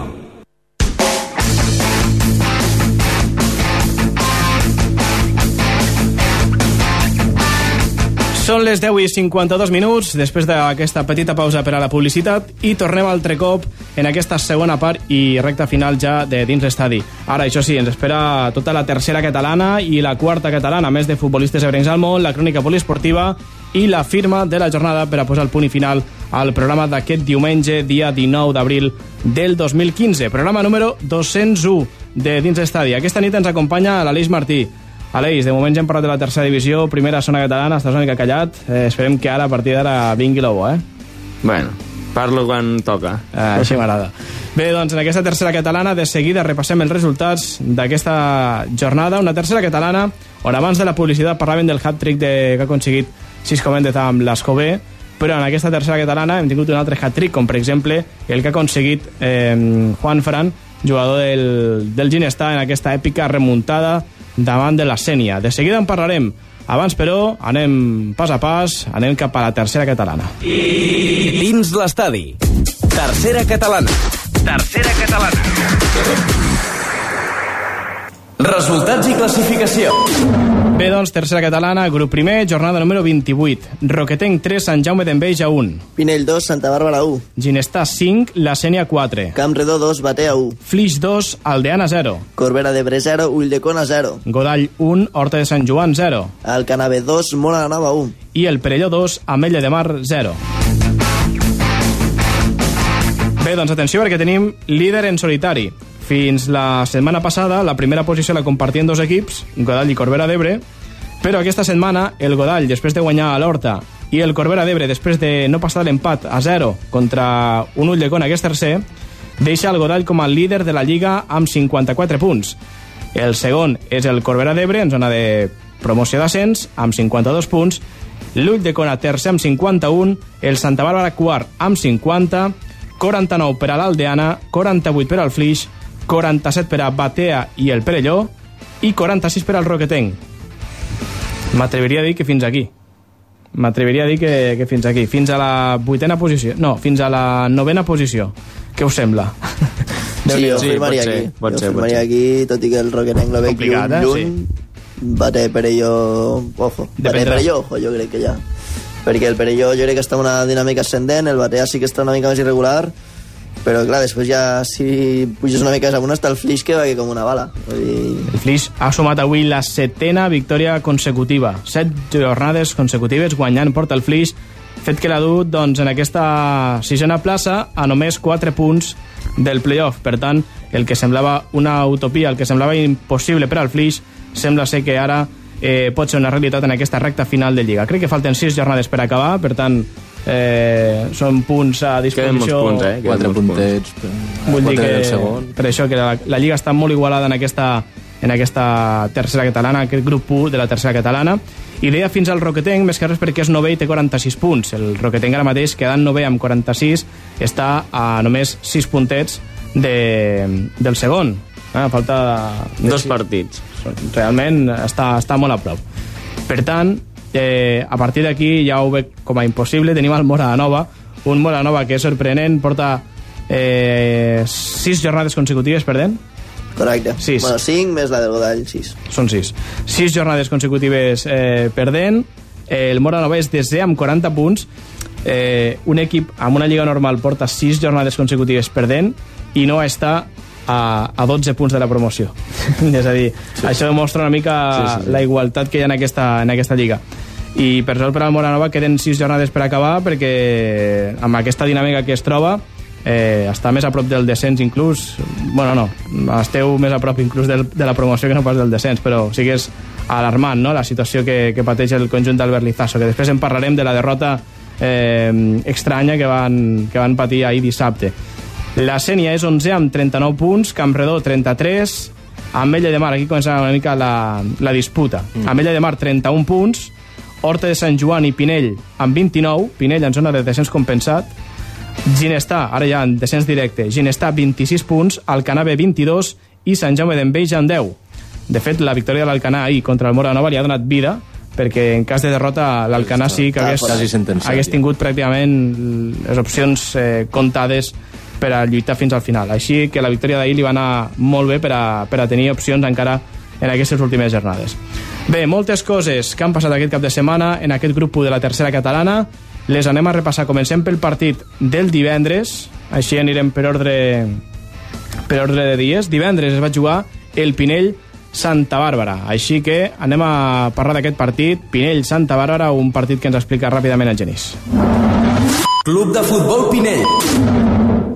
B: Són les 10 i 52 minuts, després d'aquesta petita pausa per a la publicitat, i tornem altre cop en aquesta segona part i recta final ja de dins l'estadi. Ara, això sí, ens espera tota la tercera catalana i la quarta catalana, més de futbolistes ebrencs al món, la crònica poliesportiva i la firma de la jornada per a posar el punt i final al programa d'aquest diumenge, dia 19 d'abril del 2015. Programa número 201 de Dins l'Estadi. Aquesta nit ens acompanya l'Aleix Martí. Aleix, de moment ja hem parlat de la tercera divisió, primera zona catalana, estàs una mica callat. Eh, esperem que ara, a partir d'ara, vingui l'ou, eh?
E: Bueno, parlo quan toca.
B: Ah, així m'agrada. Bé, doncs en aquesta tercera catalana de seguida repassem els resultats d'aquesta jornada. Una tercera catalana on abans de la publicitat parlaven del hat-trick de, que ha aconseguit sis comendes amb l'Escobé, però en aquesta tercera catalana hem tingut un altre hat-trick, com per exemple el que ha aconseguit eh, Juan Fran, jugador del, del Ginestà en aquesta èpica remuntada davant de la Sènia. De seguida en parlarem. Abans, però, anem pas a pas, anem cap a la tercera catalana.
A: Dins l'estadi. Tercera catalana. Tercera catalana. Resultats i classificació.
B: Bé, doncs, tercera catalana, grup primer, jornada número 28. Roquetenc 3, Sant Jaume d'Enveja 1.
C: Pinell 2, Santa Bàrbara 1.
B: Ginestà 5, La Sènia 4.
C: Camp Redó 2, Batea 1.
B: Flix 2, Aldeana 0.
C: Corbera d'Ebre 0, Ulldecona 0.
B: Godall 1, Horta de Sant Joan 0.
C: Alcanave 2, Mona la Nova 1.
B: I el Perelló 2, Ametlla de Mar 0. Bé, doncs atenció perquè tenim líder en solitari. Fins la setmana passada, la primera posició la compartien dos equips, Godall i Corbera d'Ebre, però aquesta setmana el Godall, després de guanyar a l'Horta, i el Corbera d'Ebre, després de no passar l'empat a 0 contra un Ulldecona, que és tercer, deixa el Godall com a líder de la Lliga amb 54 punts. El segon és el Corbera d'Ebre, en zona de promoció d'ascens, amb 52 punts. L'Ull de Cona tercer amb 51, el Santa Bàrbara quart amb 50, 49 per a l'Aldeana, 48 per al Flix, 47 per a Batea i el Perelló i 46 per al Roquetenc. M'atreviria a dir que fins aquí. M'atreviria a dir que, que fins aquí. Fins a la vuitena posició. No, fins a la novena posició. Què us sembla?
C: Sí, jo
E: Sí,
C: firmaria
E: pot ser,
C: aquí.
E: pot
C: jo
E: ser, pot
C: firmaria
E: ser.
C: aquí, tot i que el Roquetenc lo veig
B: Complicat, eh?
C: lluny, lluny. Bate Perelló, ojo. Bate. Perelló, ojo, jo crec que ja. Perquè el Perelló jo crec que està en una dinàmica ascendent, el Batea sí que està una mica més irregular, però clar, després ja si puges una mica amunt està el Flix que va que com una bala. Dir,
B: El Flix ha sumat avui la setena victòria consecutiva. Set jornades consecutives guanyant porta el Flix, fet que l'ha dut doncs, en aquesta sisena plaça a només 4 punts del playoff. Per tant, el que semblava una utopia, el que semblava impossible per al Flix, sembla ser que ara eh, pot ser una realitat en aquesta recta final de Lliga. Crec que falten 6 jornades per acabar, per tant, eh, són punts a
E: Queden molts
B: disposició...
E: punts, eh? Queden
D: Quatre
E: molts punts.
D: puntets.
B: Vull dir que
D: del segon.
B: per això que la, la Lliga està molt igualada en aquesta, en aquesta tercera catalana, aquest grup 1 de la tercera catalana. I deia fins al Roquetenc, més que res perquè és nové i té 46 punts. El Roquetenc ara mateix, quedant nové amb 46, està a només 6 puntets de, del segon. Ah, falta...
E: Dos partits.
B: Realment està, està molt a prop. Per tant, eh, a partir d'aquí ja ho veig com a impossible. Tenim el Mora Nova, un Mora Nova que és sorprenent, porta eh, sis jornades consecutives perdent.
C: correcte.
B: Sis.
C: Bueno, 5 més la del Godall, 6.
B: Són sis. Sis jornades consecutives eh, perdent. Eh, el Mora Nova és desè amb 40 punts. Eh, un equip amb una lliga normal porta sis jornades consecutives perdent i no està a, a 12 punts de la promoció. és a dir, sí. això demostra una mica sí, sí, sí. la igualtat que hi ha en aquesta, en aquesta lliga. I per sort per al Moranova queden sis jornades per acabar perquè amb aquesta dinàmica que es troba eh, està més a prop del descens inclús bueno no, esteu més a prop inclús del, de la promoció que no pas del descens però sí que és alarmant no? la situació que, que pateix el conjunt d'Albert Lizaso que després en parlarem de la derrota eh, estranya que van, que van patir ahir dissabte la Sènia és 11 amb 39 punts Campredó 33 Ametlla de Mar, aquí comença una mica la, la disputa mm. Ametlla de Mar 31 punts Horta de Sant Joan i Pinell amb 29 Pinell en zona de descens compensat. Ginestà, ara ja en descens directe, Ginestà 26 punts, Alcanave 22 i Sant Jaume d'Enveja en 10. De fet, la victòria de l'Alcanar ahir contra el Mora Nova li ha donat vida, perquè en cas de derrota l'Alcanar sí que hagués, hagués tingut pràcticament les opcions eh, comptades per a lluitar fins al final. Així que la victòria d'ahir li va anar molt bé per a, per a tenir opcions encara en aquestes últimes jornades. Bé, moltes coses que han passat aquest cap de setmana en aquest grup de la tercera catalana. Les anem a repassar. Comencem pel partit del divendres. Així anirem per ordre, per ordre de dies. Divendres es va jugar el Pinell Santa Bàrbara. Així que anem a parlar d'aquest partit. Pinell Santa Bàrbara, un partit que ens explica ràpidament el Genís.
A: Club de Futbol Pinell.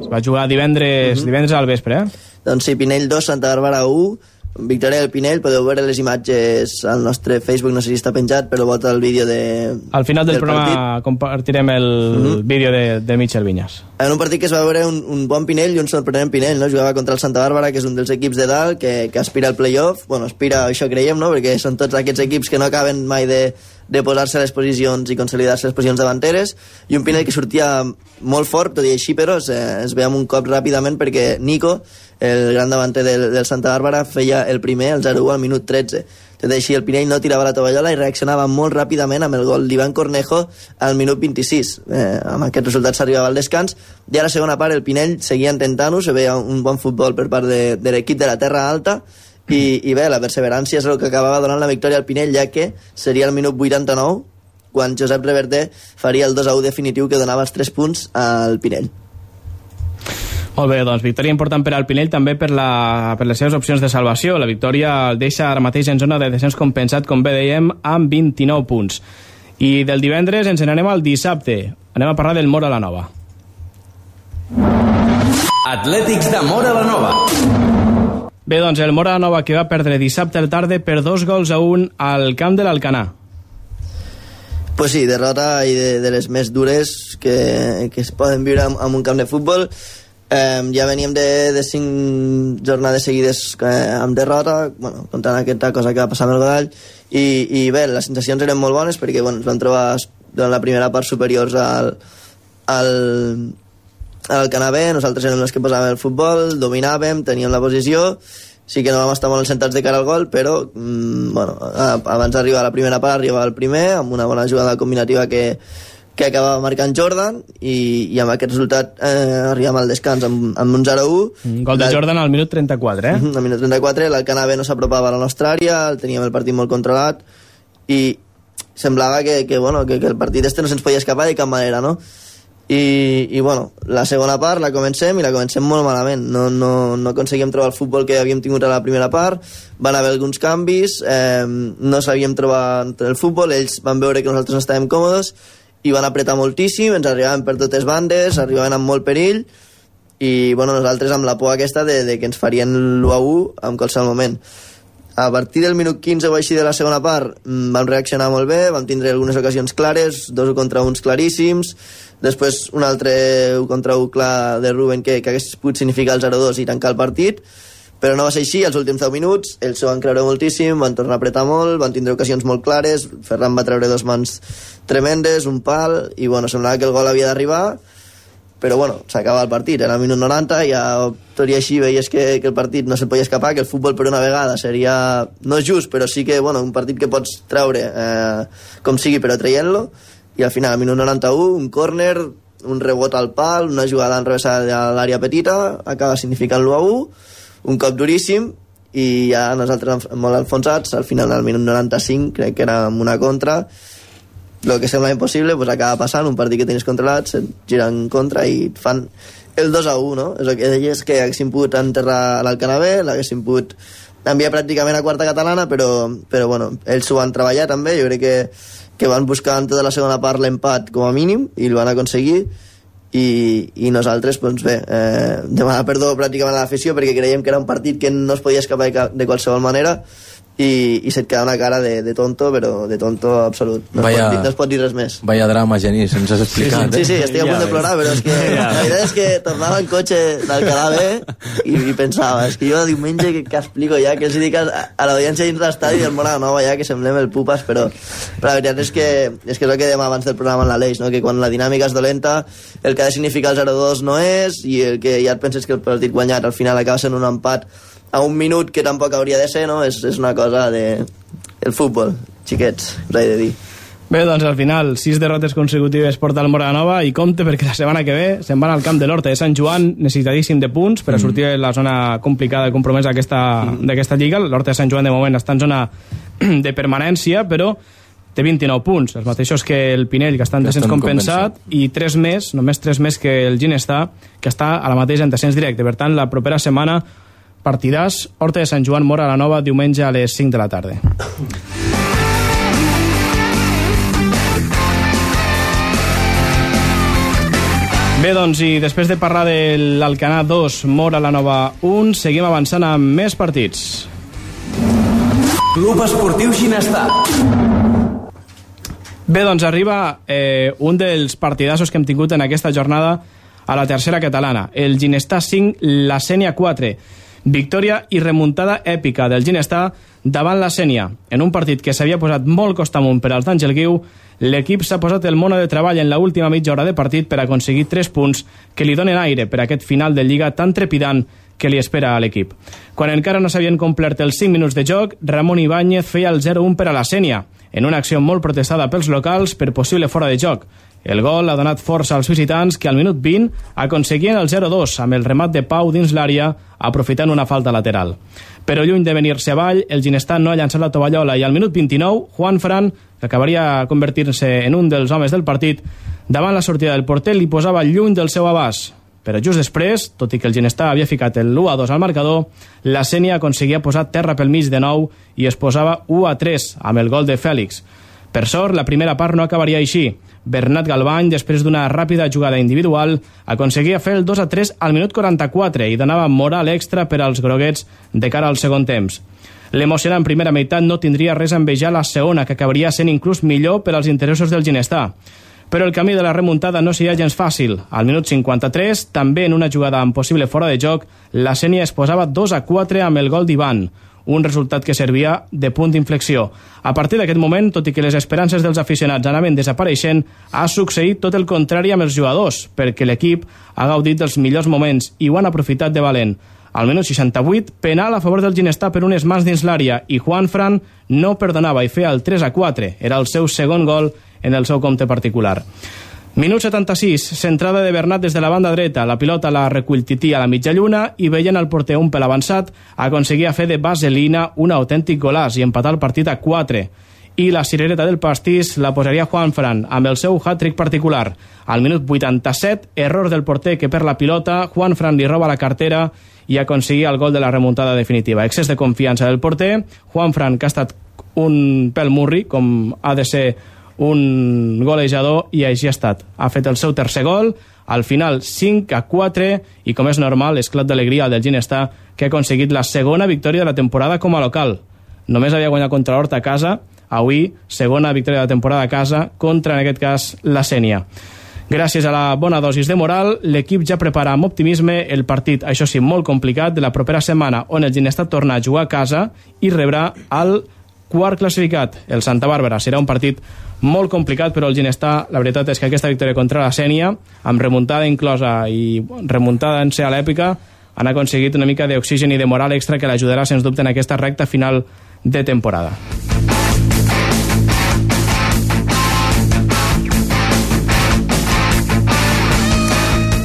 B: Es va jugar divendres, divendres al vespre, eh?
C: Doncs sí, Pinell 2, Santa Bàrbara 1, victòria del Pinell, podeu veure les imatges al nostre Facebook, no sé si està penjat, però volta el vídeo de...
B: Al final del, programa
C: partit.
B: compartirem el vídeo de, de Michel Vinyas.
C: En un partit que es va veure un, un bon Pinell i un sorprenent Pinell, no? Jugava contra el Santa Bàrbara, que és un dels equips de dalt, que, que aspira al playoff. Bueno, aspira, això creiem, no? Perquè són tots aquests equips que no acaben mai de, de posar-se les posicions i consolidar-se les posicions davanteres. I un Pinell que sortia molt fort, tot i així, però es, eh, es amb un cop ràpidament perquè Nico, el gran davanter del, del Santa Bàrbara, feia el primer, el 0-1 al minut 13. Tot i així, el Pinell no tirava la tovallola i reaccionava molt ràpidament amb el gol d'Ivan Cornejo al minut 26. Eh, amb aquest resultat s'arribava al descans. I a la segona part el Pinell seguia intentant-ho, se veia un bon futbol per part de, de l'equip de la Terra Alta, i, i bé, la perseverància és el que acabava donant la victòria al Pinell, ja que seria el minut 89 quan Josep Reverter faria el 2-1 definitiu que donava els 3 punts al Pinell.
B: Molt bé, doncs victòria important per al Pinell també per, la, per les seves opcions de salvació. La victòria el deixa ara mateix en zona de descens compensat, com bé dèiem, amb 29 punts. I del divendres ens n'anem al dissabte. Anem a parlar del Mora la Nova.
A: Atlètics de Mora la Nova.
B: Bé, doncs el Mora Nova que va perdre dissabte al tarda per dos gols a un al camp de l'Alcanar.
C: Pues sí, derrota i de, de les més dures que, que es poden viure en, en un camp de futbol. Eh, ja veníem de, de cinc jornades seguides eh, amb derrota, bueno, comptant aquesta cosa que va passar amb el Godall, i, i bé, les sensacions eren molt bones perquè bueno, ens vam trobar durant la primera part superiors al, al, al Canabé, nosaltres érem els que posàvem el futbol, dominàvem, teníem la posició, sí que no vam estar molt sentats de cara al gol, però mm, bueno, abans d'arribar a la primera part arribava el primer, amb una bona jugada combinativa que, que acabava marcant Jordan i, i amb aquest resultat eh, arribàvem al descans amb, amb un 0-1
B: Un gol de
C: La-
B: Jordan al minut 34, eh?
C: Mhm, Al minut 34 l'Alcanave no s'apropava a la nostra àrea, el teníem el partit molt controlat i semblava que, que, bueno, que, que el partit este no se'ns podia escapar de cap manera, no? I, i bueno, la segona part la comencem i la comencem molt malament. No, no, no aconseguíem trobar el futbol que havíem tingut a la primera part. Van haver alguns canvis eh, no sabíem trobar el futbol ells van veure que nosaltres no estàvem còmodes i van apretar moltíssim, ens arribaven per totes bandes arribaven amb molt perill i bueno, nosaltres amb la por aquesta de, de que ens farien l'1 a 1 en qualsevol moment. A partir del minut 15 o així de la segona part mm, vam reaccionar molt bé, vam tindre algunes ocasions clares, dos contra uns claríssims després un altre contra clar de Ruben que, que hagués pogut significar el 0-2 i tancar el partit però no va ser així, els últims 10 minuts ells s'ho van creure moltíssim, van tornar a apretar molt van tindre ocasions molt clares. Ferran va treure dos mans tremendes, un pal i bueno, semblava que el gol havia d'arribar però bueno, s'acaba el partit, era el minut 90 i ja tot i així veies que, que el partit no se'n podia escapar, que el futbol per una vegada seria, no just, però sí que bueno, un partit que pots treure eh, com sigui però traient-lo i al final, al minut 91, un córner un rebot al pal, una jugada enrevessada a l'àrea petita, acaba significant l'1 a 1, un cop duríssim i ja nosaltres molt enfonsats al final del minut 95 crec que era una contra el que sembla impossible pues acaba passant, un partit que tens controlat se't gira en contra i et fan el 2 a 1, no? És el que deies que haguessin pogut enterrar l'Alcanabé, l'haguessin pogut enviar pràcticament a quarta catalana, però, però bueno, ells s'ho van treballar també, jo crec que, que van buscar en tota la segona part l'empat com a mínim i el van aconseguir i, i nosaltres, doncs bé, eh, demanar perdó pràcticament a l'afició perquè creiem que era un partit que no es podia escapar de, de qualsevol manera i, i se't queda una cara de, de tonto, però de tonto absolut. No,
D: Vaya-
C: es pot, dir- no es pot dir res més.
D: Vaya drama, Genís, ens has explicat.
C: Sí, sí,
D: eh?
C: estic a punt de plorar, però és que la veritat és que tornava en cotxe d'Alcalà bé i, i pensava, és que jo diumenge que, que explico ja, que els dic a, a l'audiència dins l'estadi del Mora Nova ja que semblem el pupas, però, però la veritat és que, és que és el que dèiem abans del programa en l'Aleix, no? que quan la dinàmica és dolenta, el que ha de significar el 0-2 no és, i el que ja et penses que el partit guanyat al final acaba sent un empat a un minut que tampoc hauria de ser, no? És, és una cosa de... El futbol, xiquets, us he de dir.
B: Bé, doncs al final, sis derrotes consecutives porta el Moranova i compte perquè la setmana que ve se'n van al camp de l'Horta de Sant Joan necessitadíssim de punts per a sortir de la zona complicada i compromesa d'aquesta lliga. L'Horta de Sant Joan de moment està en zona de permanència, però té 29 punts, els mateixos que el Pinell, que està en descens compensat, compensat, i 3 més, només 3 més que el Ginestà, que està a la mateixa en descens directe. Per tant, la propera setmana partidàs Horta de Sant Joan Mora la Nova diumenge a les 5 de la tarda. Bé, doncs, i després de parlar de l'Alcanar 2, Mora la Nova 1, seguim avançant amb més partits.
A: Club Esportiu Ginestar.
B: Bé, doncs arriba eh, un dels partidassos que hem tingut en aquesta jornada a la tercera catalana. El Ginestar 5, la Sènia 4. Victòria i remuntada èpica del Ginestar davant la Sènia. En un partit que s'havia posat molt costamunt per als d'Àngel Guiu, l'equip s'ha posat el mono de treball en la última mitja hora de partit per aconseguir 3 punts que li donen aire per aquest final de Lliga tan trepidant que li espera a l'equip. Quan encara no s'havien complert els 5 minuts de joc, Ramon Ibáñez feia el 0-1 per a la Sènia, en una acció molt protestada pels locals per possible fora de joc. El gol ha donat força als visitants que al minut 20 aconseguien el 0-2 amb el remat de Pau dins l'àrea aprofitant una falta lateral. Però lluny de venir-se avall, el Ginestar no ha llançat la tovallola i al minut 29, Juan Fran que acabaria convertir-se en un dels homes del partit, davant la sortida del porter li posava lluny del seu abast. Però just després, tot i que el Ginestar havia ficat el 1-2 al marcador, la Sènia aconseguia posar terra pel mig de nou i es posava 1-3 amb el gol de Fèlix. Per sort, la primera part no acabaria així. Bernat Galbany, després d'una ràpida jugada individual, aconseguia fer el 2-3 al minut 44 i donava moral extra per als groguets de cara al segon temps. L'emocionant primera meitat no tindria res a envejar la segona, que acabaria sent inclús millor per als interessos del Ginestar. Però el camí de la remuntada no seria gens fàcil. Al minut 53, també en una jugada amb possible fora de joc, la Sènia es posava 2 a 4 amb el gol d'Ivan, un resultat que servia de punt d'inflexió. A partir d'aquest moment, tot i que les esperances dels aficionats anaven desapareixent, ha succeït tot el contrari amb els jugadors, perquè l'equip ha gaudit dels millors moments i ho han aprofitat de valent. Al minut 68, penal a favor del Ginestar per unes mans dins l'àrea i Juan Fran no perdonava i feia el 3 a 4. Era el seu segon gol en el seu compte particular. Minut 76, centrada de Bernat des de la banda dreta. La pilota la recull Tití a la mitja lluna i veient el porter un pel avançat aconseguia fer de vaselina un autèntic golàs i empatar el partit a 4 i la cirereta del pastís la posaria Juan Fran amb el seu hat-trick particular. Al minut 87, error del porter que per la pilota, Juan Fran li roba la cartera i aconseguia el gol de la remuntada definitiva. Excés de confiança del porter, Juan Fran, que ha estat un pèl murri, com ha de ser un golejador, i així ha estat. Ha fet el seu tercer gol, al final 5 a 4, i com és normal, esclat d'alegria del Ginestar, que ha aconseguit la segona victòria de la temporada com a local. Només havia guanyat contra l'Horta a casa, avui segona victòria de la temporada a casa contra, en aquest cas, la Sènia. Gràcies a la bona dosis de moral, l'equip ja prepara amb optimisme el partit, això sí, molt complicat, de la propera setmana, on el Ginestat torna a jugar a casa i rebrà el quart classificat, el Santa Bàrbara. Serà un partit molt complicat, però el Ginestar, la veritat és que aquesta victòria contra la Sènia, amb remuntada inclosa i remuntada en ser a l'èpica, han aconseguit una mica d'oxigen i de moral extra que l'ajudarà, sens dubte, en aquesta recta final de temporada.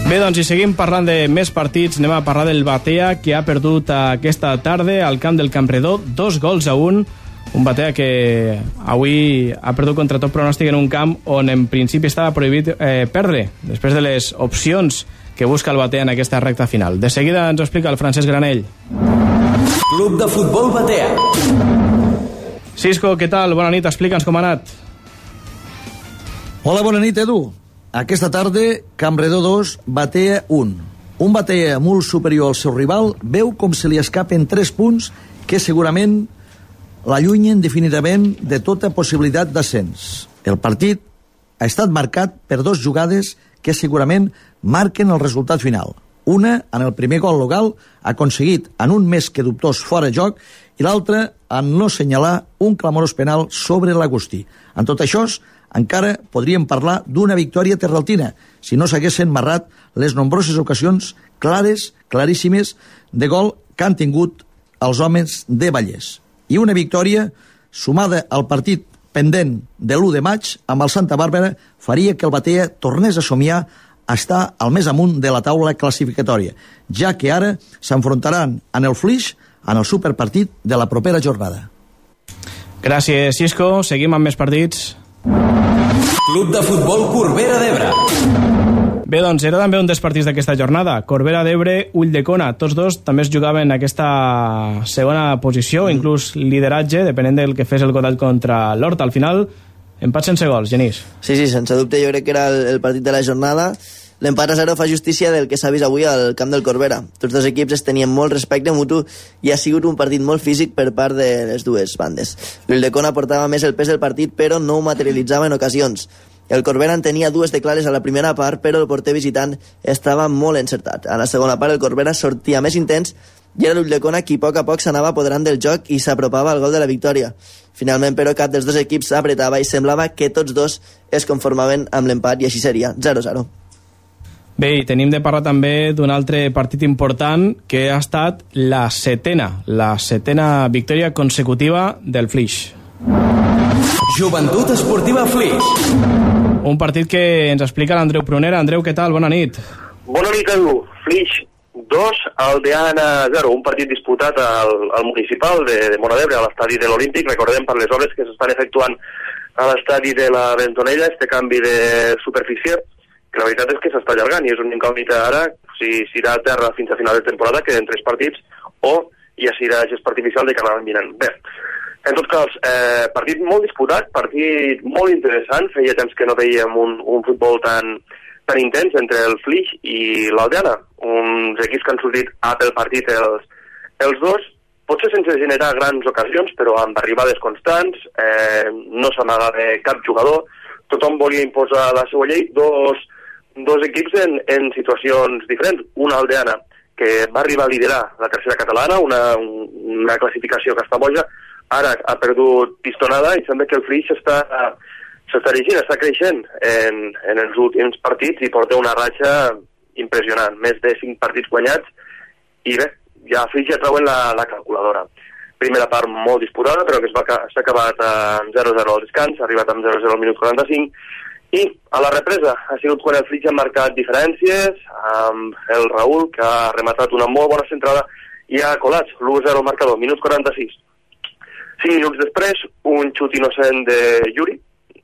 B: Bé, doncs, i seguim parlant de més partits. Anem a parlar del Batea, que ha perdut aquesta tarda al camp del Campredó dos gols a un. Un Batea que avui ha perdut contra tot pronòstic en un camp on en principi estava prohibit eh, perdre, després de les opcions que busca el Batea en aquesta recta final. De seguida ens ho explica el Francesc Granell.
A: Club de Futbol Batea.
B: Cisco, què tal? Bona nit, explica'ns com ha anat.
I: Hola, bona nit, Edu. Aquesta tarda, Cambredor 2, Batea 1. Un Batea molt superior al seu rival veu com se li escapen 3 punts que segurament l'allunyen definitivament de tota possibilitat d'ascens. El partit ha estat marcat per dos jugades que segurament marquen el resultat final. Una, en el primer gol local, aconseguit en un més que dubtós fora joc, i l'altra, en no senyalar un clamorós penal sobre l'Agustí. En tot això, encara podríem parlar d'una victòria terraltina si no s'haguessin marrat les nombroses ocasions clares, claríssimes, de gol que han tingut als homes de Vallès. I una victòria, sumada al partit pendent de l'1 de maig amb el Santa Bàrbara, faria que el Batea tornés a somiar a estar al més amunt de la taula classificatòria, ja que ara s'enfrontaran en el Flix en el superpartit de la propera jornada.
B: Gràcies, Cisco. Seguim amb més partits.
A: Club de Futbol Corbera d'Ebre.
B: Bé, doncs era també un dels partits d'aquesta jornada. Corbera d'Ebre, Ull de Cona. Tots dos també es jugaven aquesta segona posició, mm. inclús lideratge, depenent del que fes el Godall contra l'Horta. Al final, empat sense gols, Genís.
C: Sí, sí, sense dubte jo crec que era el, el partit de la jornada. L'empat a zero fa justícia del que s'ha vist avui al camp del Corbera. Tots dos equips es tenien molt respecte mutu i ha sigut un partit molt físic per part de les dues bandes. L'Ildecona portava més el pes del partit, però no ho materialitzava en ocasions. El Corbera en tenia dues de clares a la primera part, però el porter visitant estava molt encertat. A la segona part el Corbera sortia més intens i era l'Ulldecona qui a poc a poc s'anava apoderant del joc i s'apropava al gol de la victòria. Finalment, però, cap dels dos equips s'apretava i semblava que tots dos es conformaven amb l'empat i així seria, 0-0.
B: Bé, i tenim de parlar també d'un altre partit important que ha estat la setena, la setena victòria consecutiva del Flix.
A: Joventut Esportiva Flix.
B: Un partit que ens explica l'Andreu Prunera. Andreu, què tal? Bona nit.
J: Bona nit, Edu. Flix 2, Aldeana 0. Un partit disputat al, al municipal de, de Moradebre, a l'estadi de l'Olímpic. Recordem per les obres que s'estan efectuant a l'estadi de la Ventonella, este canvi de superfície que la veritat és que s'està allargant i és una incògnita ara si s'irà a terra fins a final de temporada, queden tres partits, o ja s'irà a gest artificial de cara l'any vinent. Bé, en tot cas, eh, partit molt disputat, partit molt interessant, feia temps que no veiem un, un futbol tan, tan intens entre el Flix i l'Aldeana, uns equips que han sortit a pel partit els, els dos, potser sense generar grans ocasions, però amb arribades constants, eh, no s'amaga de cap jugador, tothom volia imposar la seva llei, dos, dos equips en, en situacions diferents. Una aldeana, que va arribar a liderar la tercera catalana, una, una classificació que està boja, ara ha perdut pistonada i sembla que el Flix està, s'està dirigint, està creixent en, en els últims partits i porta una ratxa impressionant, més de 5 partits guanyats i bé, ja Flix ja treuen la, la calculadora. Primera part molt disputada, però que s'ha acabat amb 0-0 al descans, ha arribat amb 0-0 al minut 45, i a la represa ha sigut quan el Flix ha marcat diferències, amb el Raül, que ha rematat una molt bona centrada, i ha colat l'1-0 al marcador, minut 46. Cinc minuts després, un xut innocent de Yuri,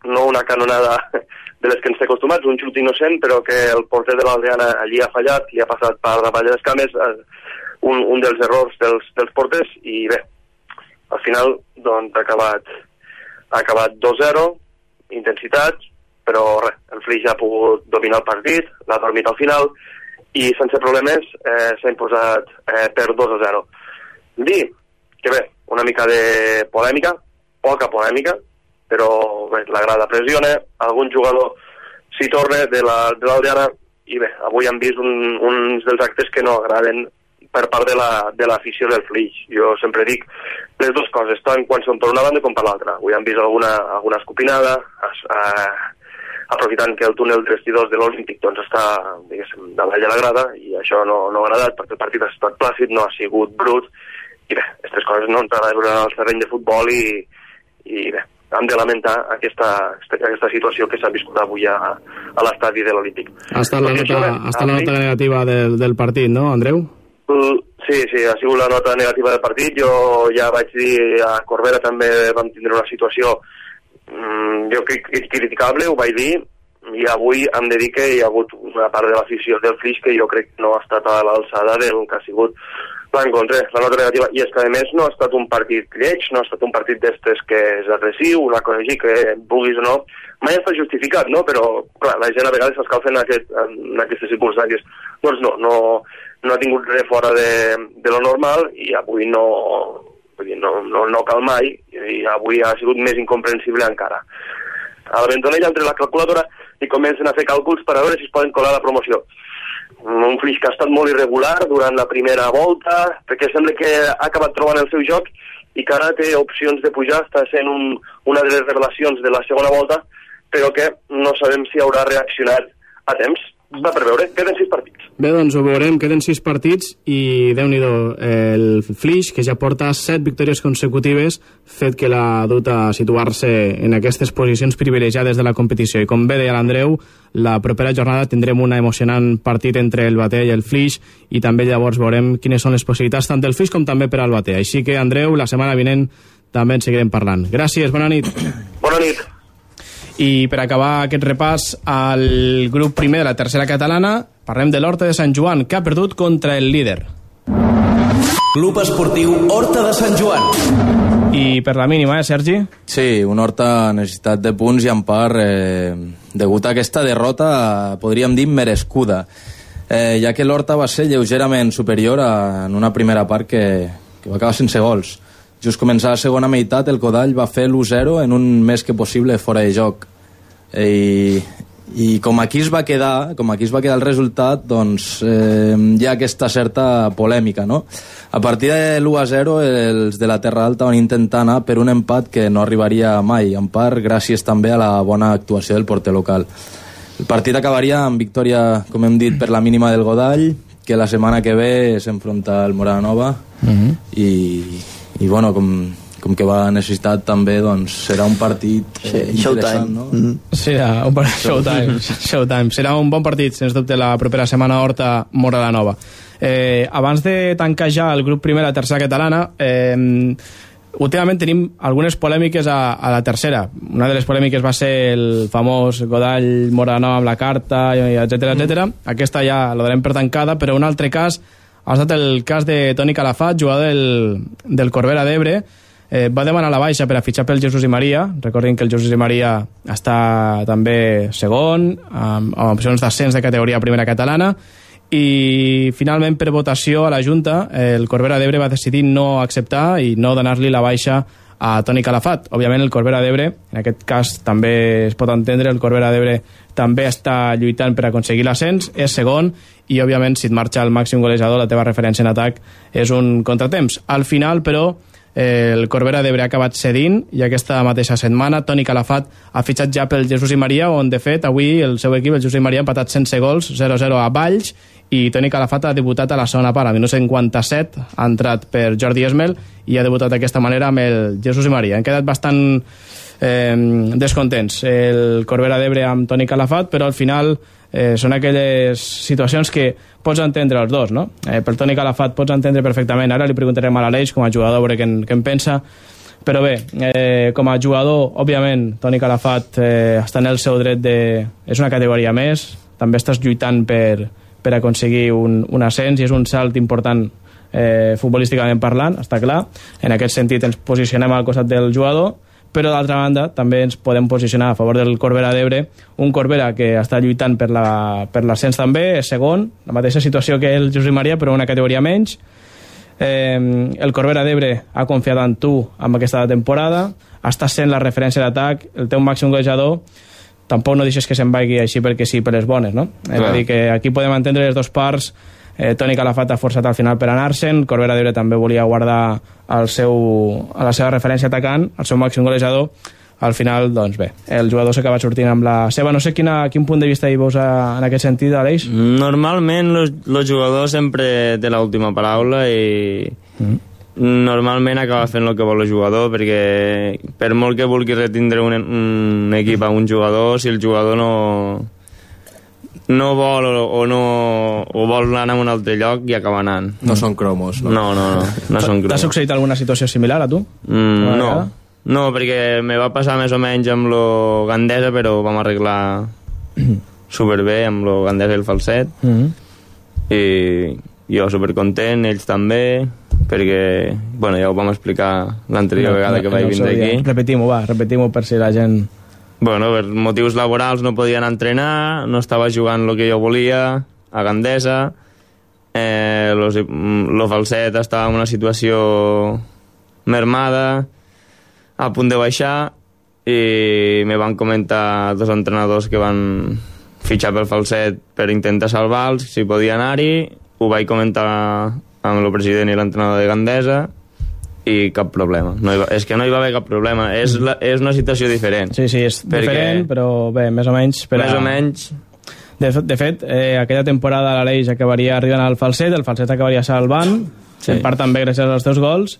J: no una canonada de les que ens té acostumats, un xut innocent, però que el porter de l'Aldeana allí ha fallat, li ha passat per davall de les cames, eh, un, un dels errors dels, dels porters, i bé, al final doncs, ha acabat, ha acabat 2-0, intensitat, però res, el Flix ha pogut dominar el partit, l'ha dormit al final i sense problemes eh, s'ha imposat eh, per 2 a 0. Dir que bé, una mica de polèmica, poca polèmica, però bé, la grada pressiona, algun jugador s'hi torna de l'Aldeana la, i bé, avui han vist un, uns dels actes que no agraden per part de l'afició la, de del Flix. Jo sempre dic les dues coses, tant quan són per una banda com per l'altra. Avui han vist alguna, alguna escopinada, es, eh, aprofitant que el túnel de vestidors de l'Olímpic doncs, està diguéssim, davall de la grada i això no, no ha agradat perquè el partit ha estat plàcid, no ha sigut brut i bé, aquestes coses no ens agraden al terreny de futbol i, i bé, hem de lamentar aquesta, aquesta situació que s'ha viscut avui a, a l'estadi de l'Olímpic.
B: Ha estat la nota, ha estat la nota negativa del, del partit, no, Andreu?
J: Sí, sí, ha sigut la nota negativa del partit. Jo ja vaig dir a Corbera també vam tindre una situació mm, jo crec criticable, ho vaig dir, i avui em de dir que hi ha hagut una part de l'afició del Flix que jo crec que no ha estat a l'alçada del que ha sigut l'encontre, la nota negativa, i és que a més no ha estat un partit lleig, no ha estat un partit d'estes que és agressiu, una cosa així que vulguis o no, mai està justificat, no? però clar, la gent a vegades s'escalfa en, aquest, en aquestes circumstàncies. Doncs no, no, no ha tingut res fora de, de lo normal i avui no, Vull dir, no, no, no cal mai, i avui ha sigut més incomprensible encara. A la Ventonella, entre la calculadora, i comencen a fer càlculs per a veure si es poden colar la promoció. Un Flix que ha estat molt irregular durant la primera volta, perquè sembla que ha acabat trobant el seu joc i que ara té opcions de pujar, està sent un, una de les revelacions de la segona volta, però que no sabem si haurà reaccionat a temps. Va preveure? Queden sis partits.
B: Bé, doncs ho veurem, queden sis partits i déu nhi el Flix, que ja porta set victòries consecutives, fet que l'ha dut a situar-se en aquestes posicions privilegiades de la competició. I com bé deia l'Andreu, la propera jornada tindrem un emocionant partit entre el Bater i el Flix i també llavors veurem quines són les possibilitats tant del Flix com també per al Bater. Així que, Andreu, la setmana vinent també en seguirem parlant. Gràcies, bona nit.
J: Bona nit.
B: I per acabar aquest repàs al grup primer de la tercera catalana, parlem de l'Horta de Sant Joan, que ha perdut contra el líder.
A: Club Esportiu Horta de Sant Joan.
B: I per la mínima, eh, Sergi?
D: Sí, un Horta necessitat de punts i en part, eh, degut a aquesta derrota, podríem dir merescuda, eh, ja que l'Horta va ser lleugerament superior a, en una primera part que, que va acabar sense gols. Just començar la segona meitat, el Codall va fer l'1-0 en un més que possible fora de joc. I, i com aquí es va quedar com aquí es va quedar el resultat doncs eh, hi ha aquesta certa polèmica no? a partir de l'1-0 els de la Terra Alta van intentar anar per un empat que no arribaria mai en part gràcies també a la bona actuació del porter local el partit acabaria amb victòria com hem dit per la mínima del Godall que la setmana que ve s'enfronta al Morada Nova
B: Uh -huh.
D: i, i bueno, com, com que va necessitat també, doncs serà un partit eh,
C: Sí,
D: interessant,
C: Showtime.
D: no?
C: Mm.
B: Serà un, par- showtime, showtime. Serà un bon partit, sens dubte, la propera setmana a Horta Mora la Nova. Eh, abans de tancar ja el grup primer, la tercera catalana, eh, últimament tenim algunes polèmiques a, a la tercera. Una de les polèmiques va ser el famós Godall Mora la Nova amb la carta, i etcètera, etcètera. Aquesta ja la darem per tancada, però un altre cas ha estat el cas de Toni Calafat, jugador del, del Corbera d'Ebre, eh, va demanar la baixa per a fitxar pel Jesús i Maria. Recordin que el Jesús i Maria està també segon, amb, amb opcions d'ascens de categoria primera catalana, i finalment per votació a la Junta el Corbera d'Ebre va decidir no acceptar i no donar-li la baixa a Toni Calafat. Òbviament el Corbera d'Ebre, en aquest cas també es pot entendre, el Corbera d'Ebre també està lluitant per aconseguir l'ascens, és segon i òbviament si et marxa el màxim golejador la teva referència en atac és un contratemps. Al final, però, eh, el Corbera d'Ebre ha acabat cedint i aquesta mateixa setmana Toni Calafat ha fitxat ja pel Jesús i Maria on de fet avui el seu equip, el Jesús i Maria ha empatat sense gols, 0-0 a Valls i Toni Calafat ha debutat a la segona part a 1957, ha entrat per Jordi Esmel i ha debutat d'aquesta manera amb el Jesús i Maria. Han quedat bastant eh, descontents el Corbera d'Ebre amb Toni Calafat, però al final eh, són aquelles situacions que pots entendre els dos, no? Eh, per Toni Calafat pots entendre perfectament, ara li preguntarem a l'Aleix com a jugador a veure què en, què en pensa, però bé, eh, com a jugador, òbviament, Toni Calafat eh, està en el seu dret de... és una categoria més, també estàs lluitant per, per aconseguir un, un ascens i és un salt important eh, futbolísticament parlant, està clar. En aquest sentit ens posicionem al costat del jugador, però d'altra banda també ens podem posicionar a favor del Corbera d'Ebre, un Corbera que està lluitant per la- per l'ascens també, és segon, la mateixa situació que el Josep Maria, però una categoria menys. Eh, el Corbera d'Ebre ha confiat en tu amb aquesta temporada, estàs sent la referència d'atac, el teu màxim golejador, tampoc no deixes que se'n vagi així perquè sí, per les bones, no? És
E: Clar.
B: a dir, que aquí podem entendre les dues parts, eh, Toni Calafat ha forçat al final per anar-se'n, Corbera d'Ebre també volia guardar el seu, a la seva referència atacant, el seu màxim golejador, al final, doncs bé, el jugador s'ha acabat sortint amb la seva. No sé quina, quin punt de vista hi veus a, en aquest sentit, Aleix?
E: Normalment el jugador sempre té l'última paraula i
B: Mm.
E: normalment acaba fent el que vol el jugador perquè per molt que vulgui retindre un, un equip a un jugador si el jugador no no vol o, o no o vol anar a un altre lloc i acaba anant
D: No són cromos, no?
E: no, no, no, no són
B: T'ha succeït alguna situació similar a tu?
E: Mm, no, no, perquè me va passar més o menys amb lo Gandesa, però vam arreglar superbé amb lo Gandesa i el falset.
B: Mm -hmm.
E: I jo supercontent, ells també, perquè, bueno, ja ho vam explicar l'anterior vegada que vaig vindre aquí.
B: Repetim-ho, va, repetim-ho per si la gent...
E: Bueno, per motius laborals no podia anar a entrenar, no estava jugant el que jo volia, a Gandesa, eh, los, lo falset estava en una situació mermada, a punt de baixar, i me van comentar dos entrenadors que van fitxar pel falset per intentar salvar-los, si podia anar-hi, ho vaig comentar amb el president i l'entrenador de Gandesa, i cap problema. No hi va, és que no hi va haver cap problema. És, la, és una situació diferent.
B: Sí, sí, és
E: Perquè-
B: diferent, però bé, més o menys... Per
E: Més
B: a...
E: o menys
B: De, de fet, eh, aquella temporada l'Aleix acabaria arribant al falset, el falset acabaria salvant, sí. en part també gràcies als teus gols,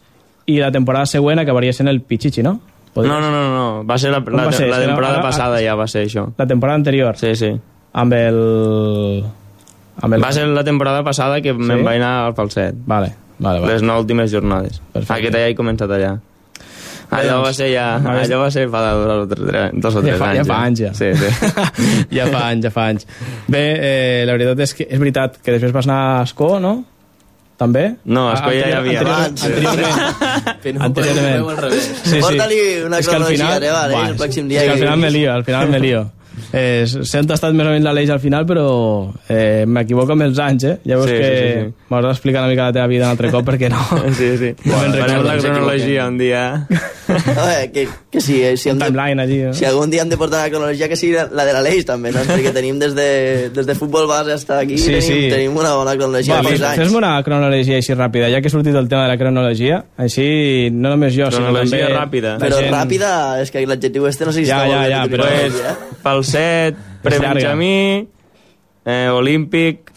B: i la temporada següent acabaria sent el Pichichi, no?
E: No, no, no, no, va ser la,
B: Com
E: la,
B: va ser?
E: la
B: Era-
E: temporada
B: ara-
E: passada ja va ser això.
B: La temporada anterior,
E: Sí, sí.
B: amb el... Amb el...
E: Va ser la temporada passada que sí? me'n vaig anar al falset.
B: Vale, vale, vale.
E: Les nou últimes jornades.
B: Perfecte.
E: Aquest ja he començat allà. Allò
B: doncs,
E: va ser ja... Allò va ser fa dos o tres, dos o
B: Ja
E: tres
B: fa,
E: anys.
B: ja fa anys, ja.
E: Sí, sí.
B: ja fa anys, ja fa anys. Bé, eh, la veritat és que és veritat que després vas anar a Escó, no? També?
E: No, a Escó ja hi havia.
B: Anterior, anteriorment. anteriorment.
D: al revés.
B: Sí, sí.
C: Porta-li una
B: És
C: cronologia
B: Buah,
C: el pròxim
B: és
C: dia
B: que al
C: que
B: final me lío, al final me lío. Eh, sempre ha estat més o menys l'Aleix al final, però eh, m'equivoco amb els anys, eh? Ja veus
E: Sí,
B: que
E: sí, sí, sí.
B: m'hauràs d'explicar una mica la teva vida un altre cop, perquè no...
E: Sí, sí.
B: No me'n
E: Farem la cronologia un dia.
C: Home, que, que si, si, hem de,
B: Timeline allí, eh?
C: si algun dia hem de portar la cronologia que sigui la de l'Aleix també, no? perquè tenim des de, des de futbol base fins aquí
B: Sí,
C: tenim,
B: sí.
C: tenim una bona cronologia
B: Va,
C: de
B: fes-. Fes-me una cronologia així ràpida, ja que ha sortit el tema de la cronologia, així no només jo, sinó
E: Cronologia
B: també...
E: ràpida.
B: la
C: Però
B: gent-
C: ràpida, és que l'adjectiu este no sé si
B: Ja,
C: està
B: ja,
C: molt
B: ja,
C: bé
B: però
C: d'utilitzar
E: Pues,
C: avui, eh?
E: Set, prebenjamí, eh, olímpic,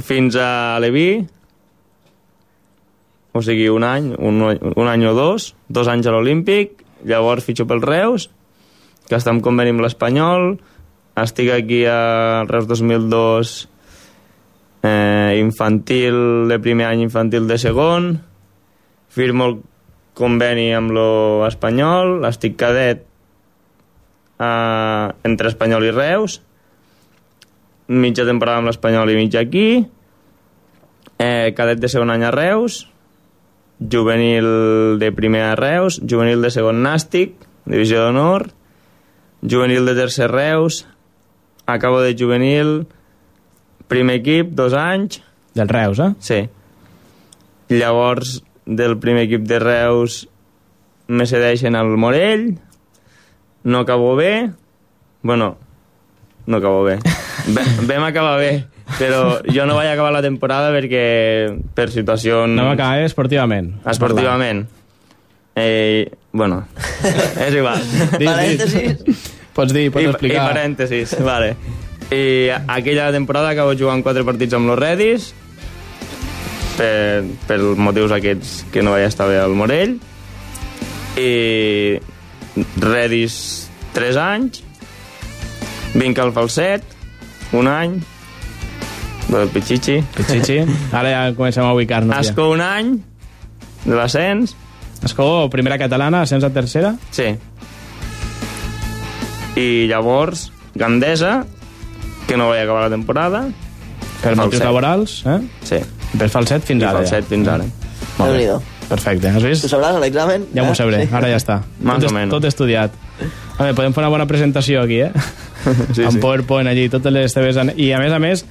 E: fins a Leví, o sigui, un any, un, un any o dos, dos anys a l'Olímpic, llavors fitxo pel Reus, que està en conveni amb l'Espanyol, estic aquí al Reus 2002, eh, infantil de primer any, infantil de segon, firmo el conveni amb l'Espanyol, estic cadet eh, entre Espanyol i Reus, mitja temporada amb l'Espanyol i mitja aquí, eh, cadet de segon any a Reus, juvenil de primer a Reus, juvenil de segon Nàstic, divisió d'honor, juvenil de tercer Reus, acabo de juvenil, primer equip, dos anys,
B: Del Reus, eh?
E: Sí. Llavors, del primer equip de Reus me cedeixen al Morell, no acabo bé, bueno, no acabo bé. Ve- Vam acabar bé, però jo no vaig acabar la temporada perquè per situacions...
B: No m'acabé esportivament.
E: Esportivament. Eh, bueno, és igual.
B: Dis,
C: Parèntesis.
B: Pots dir, pots
E: I,
B: explicar.
E: I parèntesis, vale. I aquella temporada acabo jugant quatre partits amb los Redis, per, per motius aquests que no vaig estar bé al Morell, i Redis 3 anys, vinc al Falset, un any, del Pichichi,
B: Pichichi. Ara ja comencem a ubicar-nos. Ja.
E: Asco un any, de l'ascens,
B: Escó, primera catalana, ascens a tercera.
E: Sí. I llavors, Gandesa, que no vaig acabar la temporada.
B: Per motius laborals, eh?
E: Sí.
B: Per falset fins
E: I
B: ara.
E: falset fins ara.
B: Molt bé.
C: Déu-n'hi-do.
B: Perfecte, has vist?
C: Tu sabràs a l'examen?
B: Ja m'ho
C: Eh?
B: sabré,
C: Sí.
B: ara ja està.
E: Más
B: tot,
E: o menos.
B: tot estudiat. A veure, podem fer una bona presentació aquí, eh?
E: Sí,
B: amb
E: sí.
B: PowerPoint allí, totes les teves... I a més a més,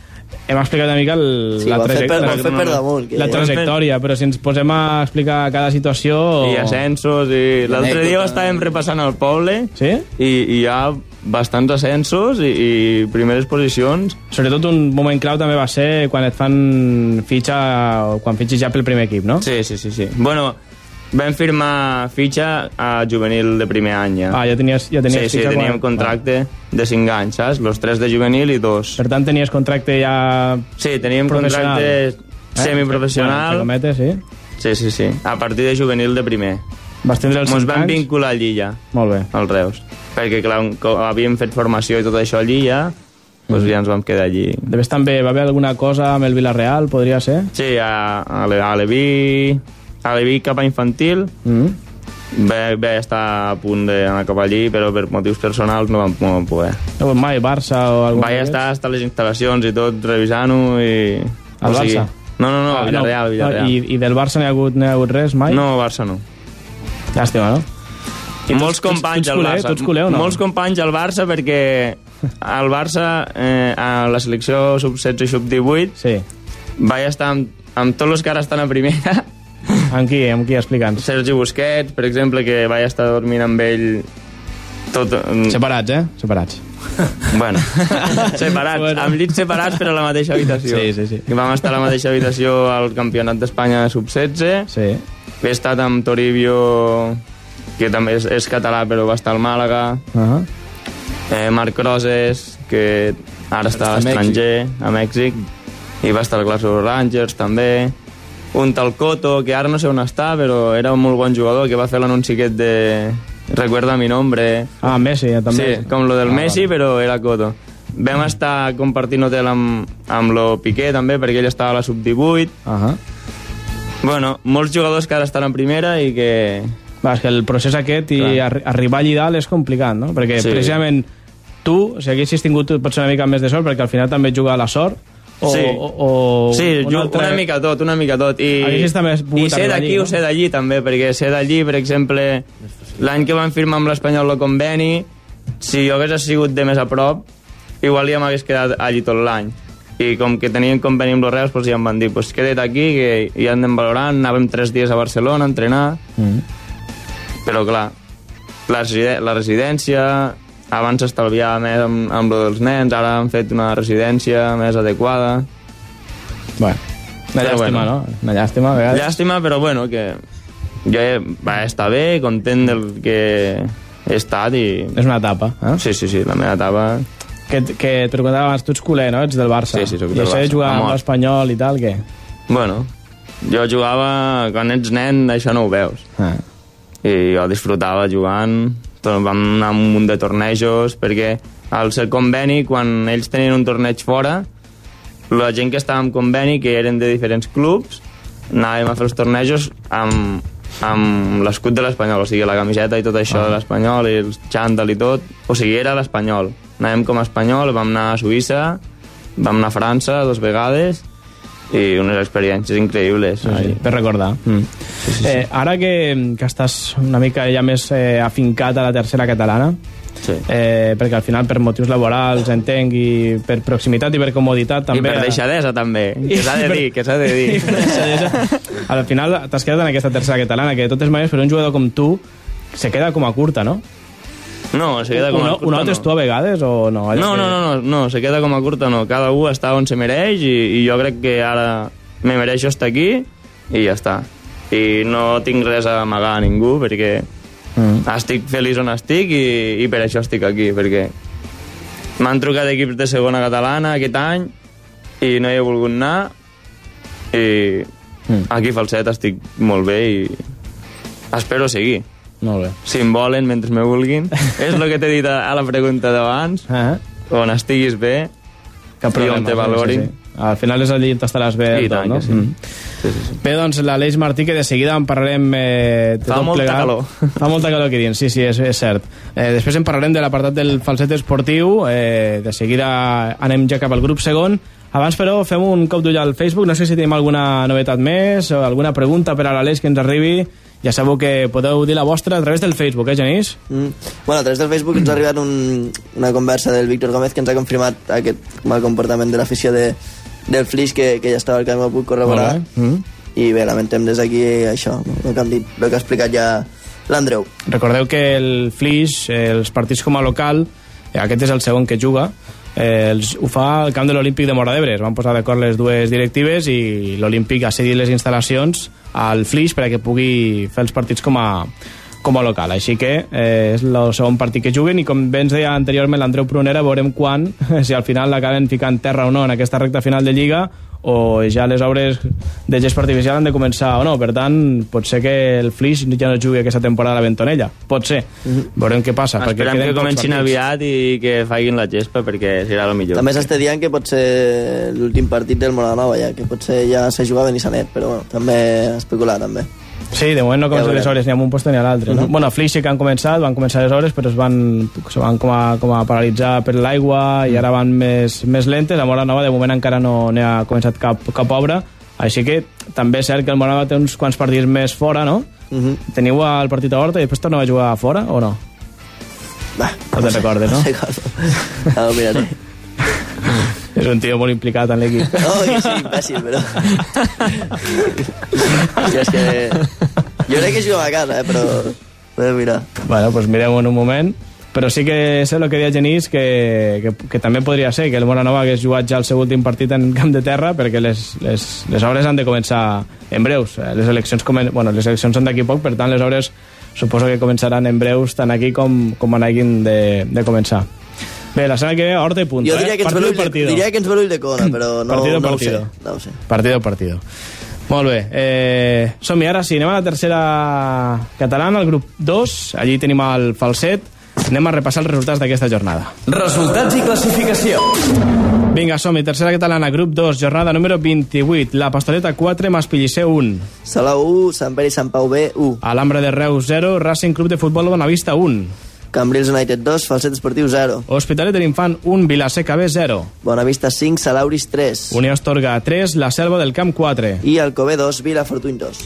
B: hem explicat una mica el,
C: Sí,
B: la,
C: fet per,
B: traje-
C: fet per damunt. Que...
B: la trajectòria, però si ens posem a explicar cada situació...
E: I ascensos, i l'altre dia estàvem repassant al poble,
B: Sí?
E: i, i ha bastants ascensos i, i primeres posicions.
B: Sobretot un moment clau també va ser quan et fan fitxa, o quan fitxis ja pel primer equip, no?
E: Sí, sí, sí. sí. Bueno, vam firmar fitxa a juvenil de primer any, ja.
B: Ah, ja tenies, ja tenies
E: sí, sí,
B: fitxa
E: teníem
B: quan-
E: contracte de 5 anys, saps? Los 3 de juvenil i 2.
B: Per tant, tenies contracte ja...
E: Sí, teníem contracte
B: Eh?
E: semiprofessional.
B: Bueno, cometes, sí.
E: Sí, sí, sí. A partir de juvenil de primer.
B: Vas tindre els
E: Ens
B: 5
E: vam vincular allí ja,
B: Molt bé.
E: al Reus. Perquè, clar, cop havíem fet formació i tot això allí ja, doncs ja ens vam quedar allí.
B: Després també va haver alguna cosa amb el Villarreal, podria ser?
E: Sí, a, a, a Leví, a Leví cap a infantil,
B: Mm.
E: va, va estar a punt d'anar cap allí, però per motius personals no vam, no vam poder.
B: No, mai, Barça o algun
E: Vaig estar hasta les instal·lacions i tot, revisant-ho i...
B: Al Barça?
E: No, no, no,
B: Ah,
E: Villarreal, Villarreal.
B: I, I del Barça n'hi ha, hagut, ha hagut res mai?
E: No, Barça no.
B: Llàstima, no? I
E: molts
B: tu- tu
E: companys
B: ets
E: al
B: culer?
E: Barça.
B: Tu culer o no?
E: Molts companys al Barça perquè al Barça, eh, a la selecció sub-16 i sub-18,
B: Sí.
E: vaig estar amb, amb tots els que ara estan a primera.
B: Amb qui? Amb qui? Explica'ns.
E: Sergi Busquets, per exemple, que vaig estar dormint amb ell tot... mm,
B: Separats, eh? Separats.
E: Bueno, separats,
B: Bueno.
E: amb llits separats però a la mateixa habitació.
B: Sí, sí, sí.
E: I vam estar a la mateixa habitació al Campionat d'Espanya sub-16.
B: Sí.
E: He estat amb Toribio, que també és, és català però va estar al Màlaga.
B: Uh -huh.
E: Eh, Marc Roses, que Ara està a
D: Està a
E: l'estranger, a Mèxic, i va estar al Glasgow Rangers també. Un tal Coto, que ara no sé on està, però era un molt bon jugador, que va fer l'anunci aquest de... Recuerda mi nombre.
B: Ah, Messi, ja, també.
E: Sí, com lo del
B: Ah,
E: Messi,
B: vale.
E: però era Coto. Vam estar compartint hotel amb, amb lo Piqué, també, perquè ell estava a la sub-18.
B: Uh -huh.
E: Bueno, molts jugadors que ara estan en primera i que...
B: Va, és que el procés aquest i
E: Clar.
B: arri arribar allí dalt és complicat, no? Perquè
E: Sí.
B: precisament tu, si haguessis tingut potser una mica més de sort, perquè al final també juga a la sort, o,
E: sí,
B: o, o
E: sí
B: un
E: ju-
B: altre-
E: una mica tot, una mica tot. I,
B: Haguessis també
E: I ser d'aquí
B: allí,
E: o
B: no?
E: ser d'allí també, perquè ser d'allí, per exemple, l'any que van firmar amb l'Espanyol el conveni, si jo hagués sigut de més a prop, igual ja m'hagués quedat allí tot l'any. I com que tenien conveni amb los Reals, doncs ja em van dir, pues queda't aquí, que ja anem valorant, anàvem tres dies a Barcelona a entrenar,
B: Mm.
E: Però clar, la, la residència, abans s'estalviava més amb, amb lo dels nens, ara han fet una residència més adequada.
B: Bueno, una
E: Però
B: llàstima,
E: bueno.
B: no? Una llàstima, a vegades.
E: Llàstima, però bueno, que jo he, va estar bé, content del que he estat i...
B: És una etapa, eh?
E: Sí, sí, sí, la meva etapa...
B: Que, que et preguntava abans, tu ets culer, no? Ets del Barça.
E: Sí, sí, soc
B: I
E: del
B: això de jugar amb l'Espanyol i tal, què?
E: Bueno, jo jugava... Quan ets nen, això no ho veus.
B: Ah.
E: I jo disfrutava jugant, tot, vam anar a un munt de tornejos, perquè al ser conveni, quan ells tenien un torneig fora, la gent que estava en conveni, que eren de diferents clubs, anàvem a fer els tornejos amb, amb l'escut de l'Espanyol, o sigui, la camiseta i tot això de l'Espanyol, i el xandall i tot, o sigui, era l'Espanyol. Anàvem com a Espanyol, vam anar a Suïssa, vam anar a França dues vegades, i unes experiències increïbles.
B: Sí, sí, per recordar. Mm. Sí, sí, sí. Eh, ara que, que estàs una mica ja més eh, afincat a la tercera catalana,
E: sí.
B: eh, perquè al final per motius laborals, entenc, i per proximitat i per comoditat
E: I
B: també...
E: per deixadesa, també, que s'ha de dir, que s'ha de dir.
B: I per deixadesa. Al final t'has quedat en aquesta tercera catalana, que de totes maneres per un jugador com tu se queda com a curta, no?
E: No, se queda com a curta,
B: Ho notes
E: no.
B: tu a vegades o no?
E: No, no, no, no, no, se queda com a curta, no. Cada un està on se mereix i, i jo crec que ara me mereixo estar aquí i ja està. I no tinc res a amagar a ningú perquè
B: Mm.
E: estic feliç on estic i, i per això estic aquí, perquè m'han trucat equips de segona catalana aquest any i no hi he volgut anar i
B: Mm.
E: aquí Falset estic molt bé i espero seguir.
B: Molt bé.
E: Si em volen mentre me vulguin. és el que t'he dit a, a la pregunta d'abans.
B: Ah,
E: On estiguis bé
B: cap
E: i
B: problema.
E: on te valorin.
B: Sí, sí. Al final és allí on estaràs bé.
E: I
B: tot,
E: tant
B: no?
E: que sí.
B: Mm.
E: Sí, sí, sí.
B: Bé, doncs l'Aleix Martí, que de seguida en parlarem eh, de
E: Fa
B: tot
E: molta
B: plegat.
E: calor.
B: Fa molta calor aquí dins, sí, sí, és, és cert. Eh, després en parlarem de l'apartat del falset esportiu, eh, de seguida anem ja cap al grup segon. Abans, però, fem un cop d'ull al Facebook, no sé si tenim alguna novetat més o alguna pregunta per a l'Aleix que ens arribi. Ja sabeu que podeu dir la vostra a través del Facebook, eh, Genís?
C: Mm. Bueno, a través del Facebook ens ha arribat un, una conversa del Víctor Gómez que ens ha confirmat aquest mal comportament de l'afició de, del Flix que, que ja estava al camp, ho puc corroborar.
B: Mm.
C: I bé, lamentem des d'aquí això, el que dit, el que ha explicat ja l'Andreu.
B: Recordeu que el Flix, els partits com a local, eh, aquest és el segon que juga, eh, els, ho fa al camp de l'Olímpic de Mora d'Ebre. Van posar d'acord les dues directives i l'Olímpic ha cedit les instal·lacions al Flix perquè pugui fer els partits com a, com a local. Així que eh, és el segon partit que juguen i com bé ens deia anteriorment l'Andreu Prunera, veurem quan, si al final l'acaben ficant terra o no en aquesta recta final de Lliga o ja les obres de gest artificial han de començar o no. Per tant, pot ser que el Flix ja no jugui aquesta temporada a la Bentonella. Pot ser. Veurem què passa. perquè
E: Esperem que comencin aviat i que facin la gespa perquè serà el millor.
C: També s'està dient que pot ser l'últim partit del Moranova ja, que potser ja se juga a Benissanet, però bueno, també especular també.
B: Sí, de moment no comencen
C: Ja
B: les obres ni amb un post ni a l'altre. No?
C: Mhm.
B: Bueno, a Flix sí que han començat, van començar les obres, però es van, se van com a, com a paralitzar per l'aigua i ara van més, més lentes. A Mora Nova de moment encara no n'hi ha començat cap, cap obra, així que també és cert que el Mora Nova té uns quants partits més fora, no?
C: Mhm.
B: Teniu el partit a Horta i després torneu a jugar fora o no?
C: Va,
B: No te'n recordes, no?
C: No recordo. Ja ho miraré.
B: És un tio molt implicat en l'equip.
C: Oh, que sí, imbècil, però... jo és que... Jo crec que juguem a casa, eh, però... Podem mirar.
B: Bueno, pues mirem en un moment. Però sí que sé el que deia Genís, que, que, que també podria ser que el Moranova hagués jugat ja el seu últim partit en camp de terra, perquè les, les, les obres han de començar en breus. Eh, Les eleccions, comen... bueno, les eleccions són d'aquí poc, per tant les obres suposo que començaran en breus tant aquí com, com en hagin de, de començar. Bé, la setmana que ve, Horta i punta,
C: Jo diria
B: eh?
C: que ens ve
B: Partido,
C: l'ull de,
B: partido.
C: diria que ens ve l'ull de cona, però no,
B: Partido,
C: no,
B: partido.
C: Ho sé, no ho sé.
B: Partido, partido. Molt bé. Eh, Som-hi, ara sí, anem a la tercera catalana, el grup 2. Allí tenim el falset. Anem a repassar els resultats d'aquesta jornada.
A: Resultats i classificació.
B: Vinga, som-hi. Tercera catalana, grup 2, jornada número 28. La Pastoreta 4, Maspilliceu 1.
C: Salou 1, Sant Pere i Sant Pau B 1.
B: Alhambra de Reus 0, Racing Club de Futbol Bonavista 1.
C: Cambrils United 2, Falset Esportiu 0.
B: Hospitalet de l'Infant 1, Vilaseca B 0.
C: Bonavista 5, Salauris 3.
B: Unió Astorga 3, La Selva del Camp 4.
C: I Alcobé 2, Vila Fortuny 2.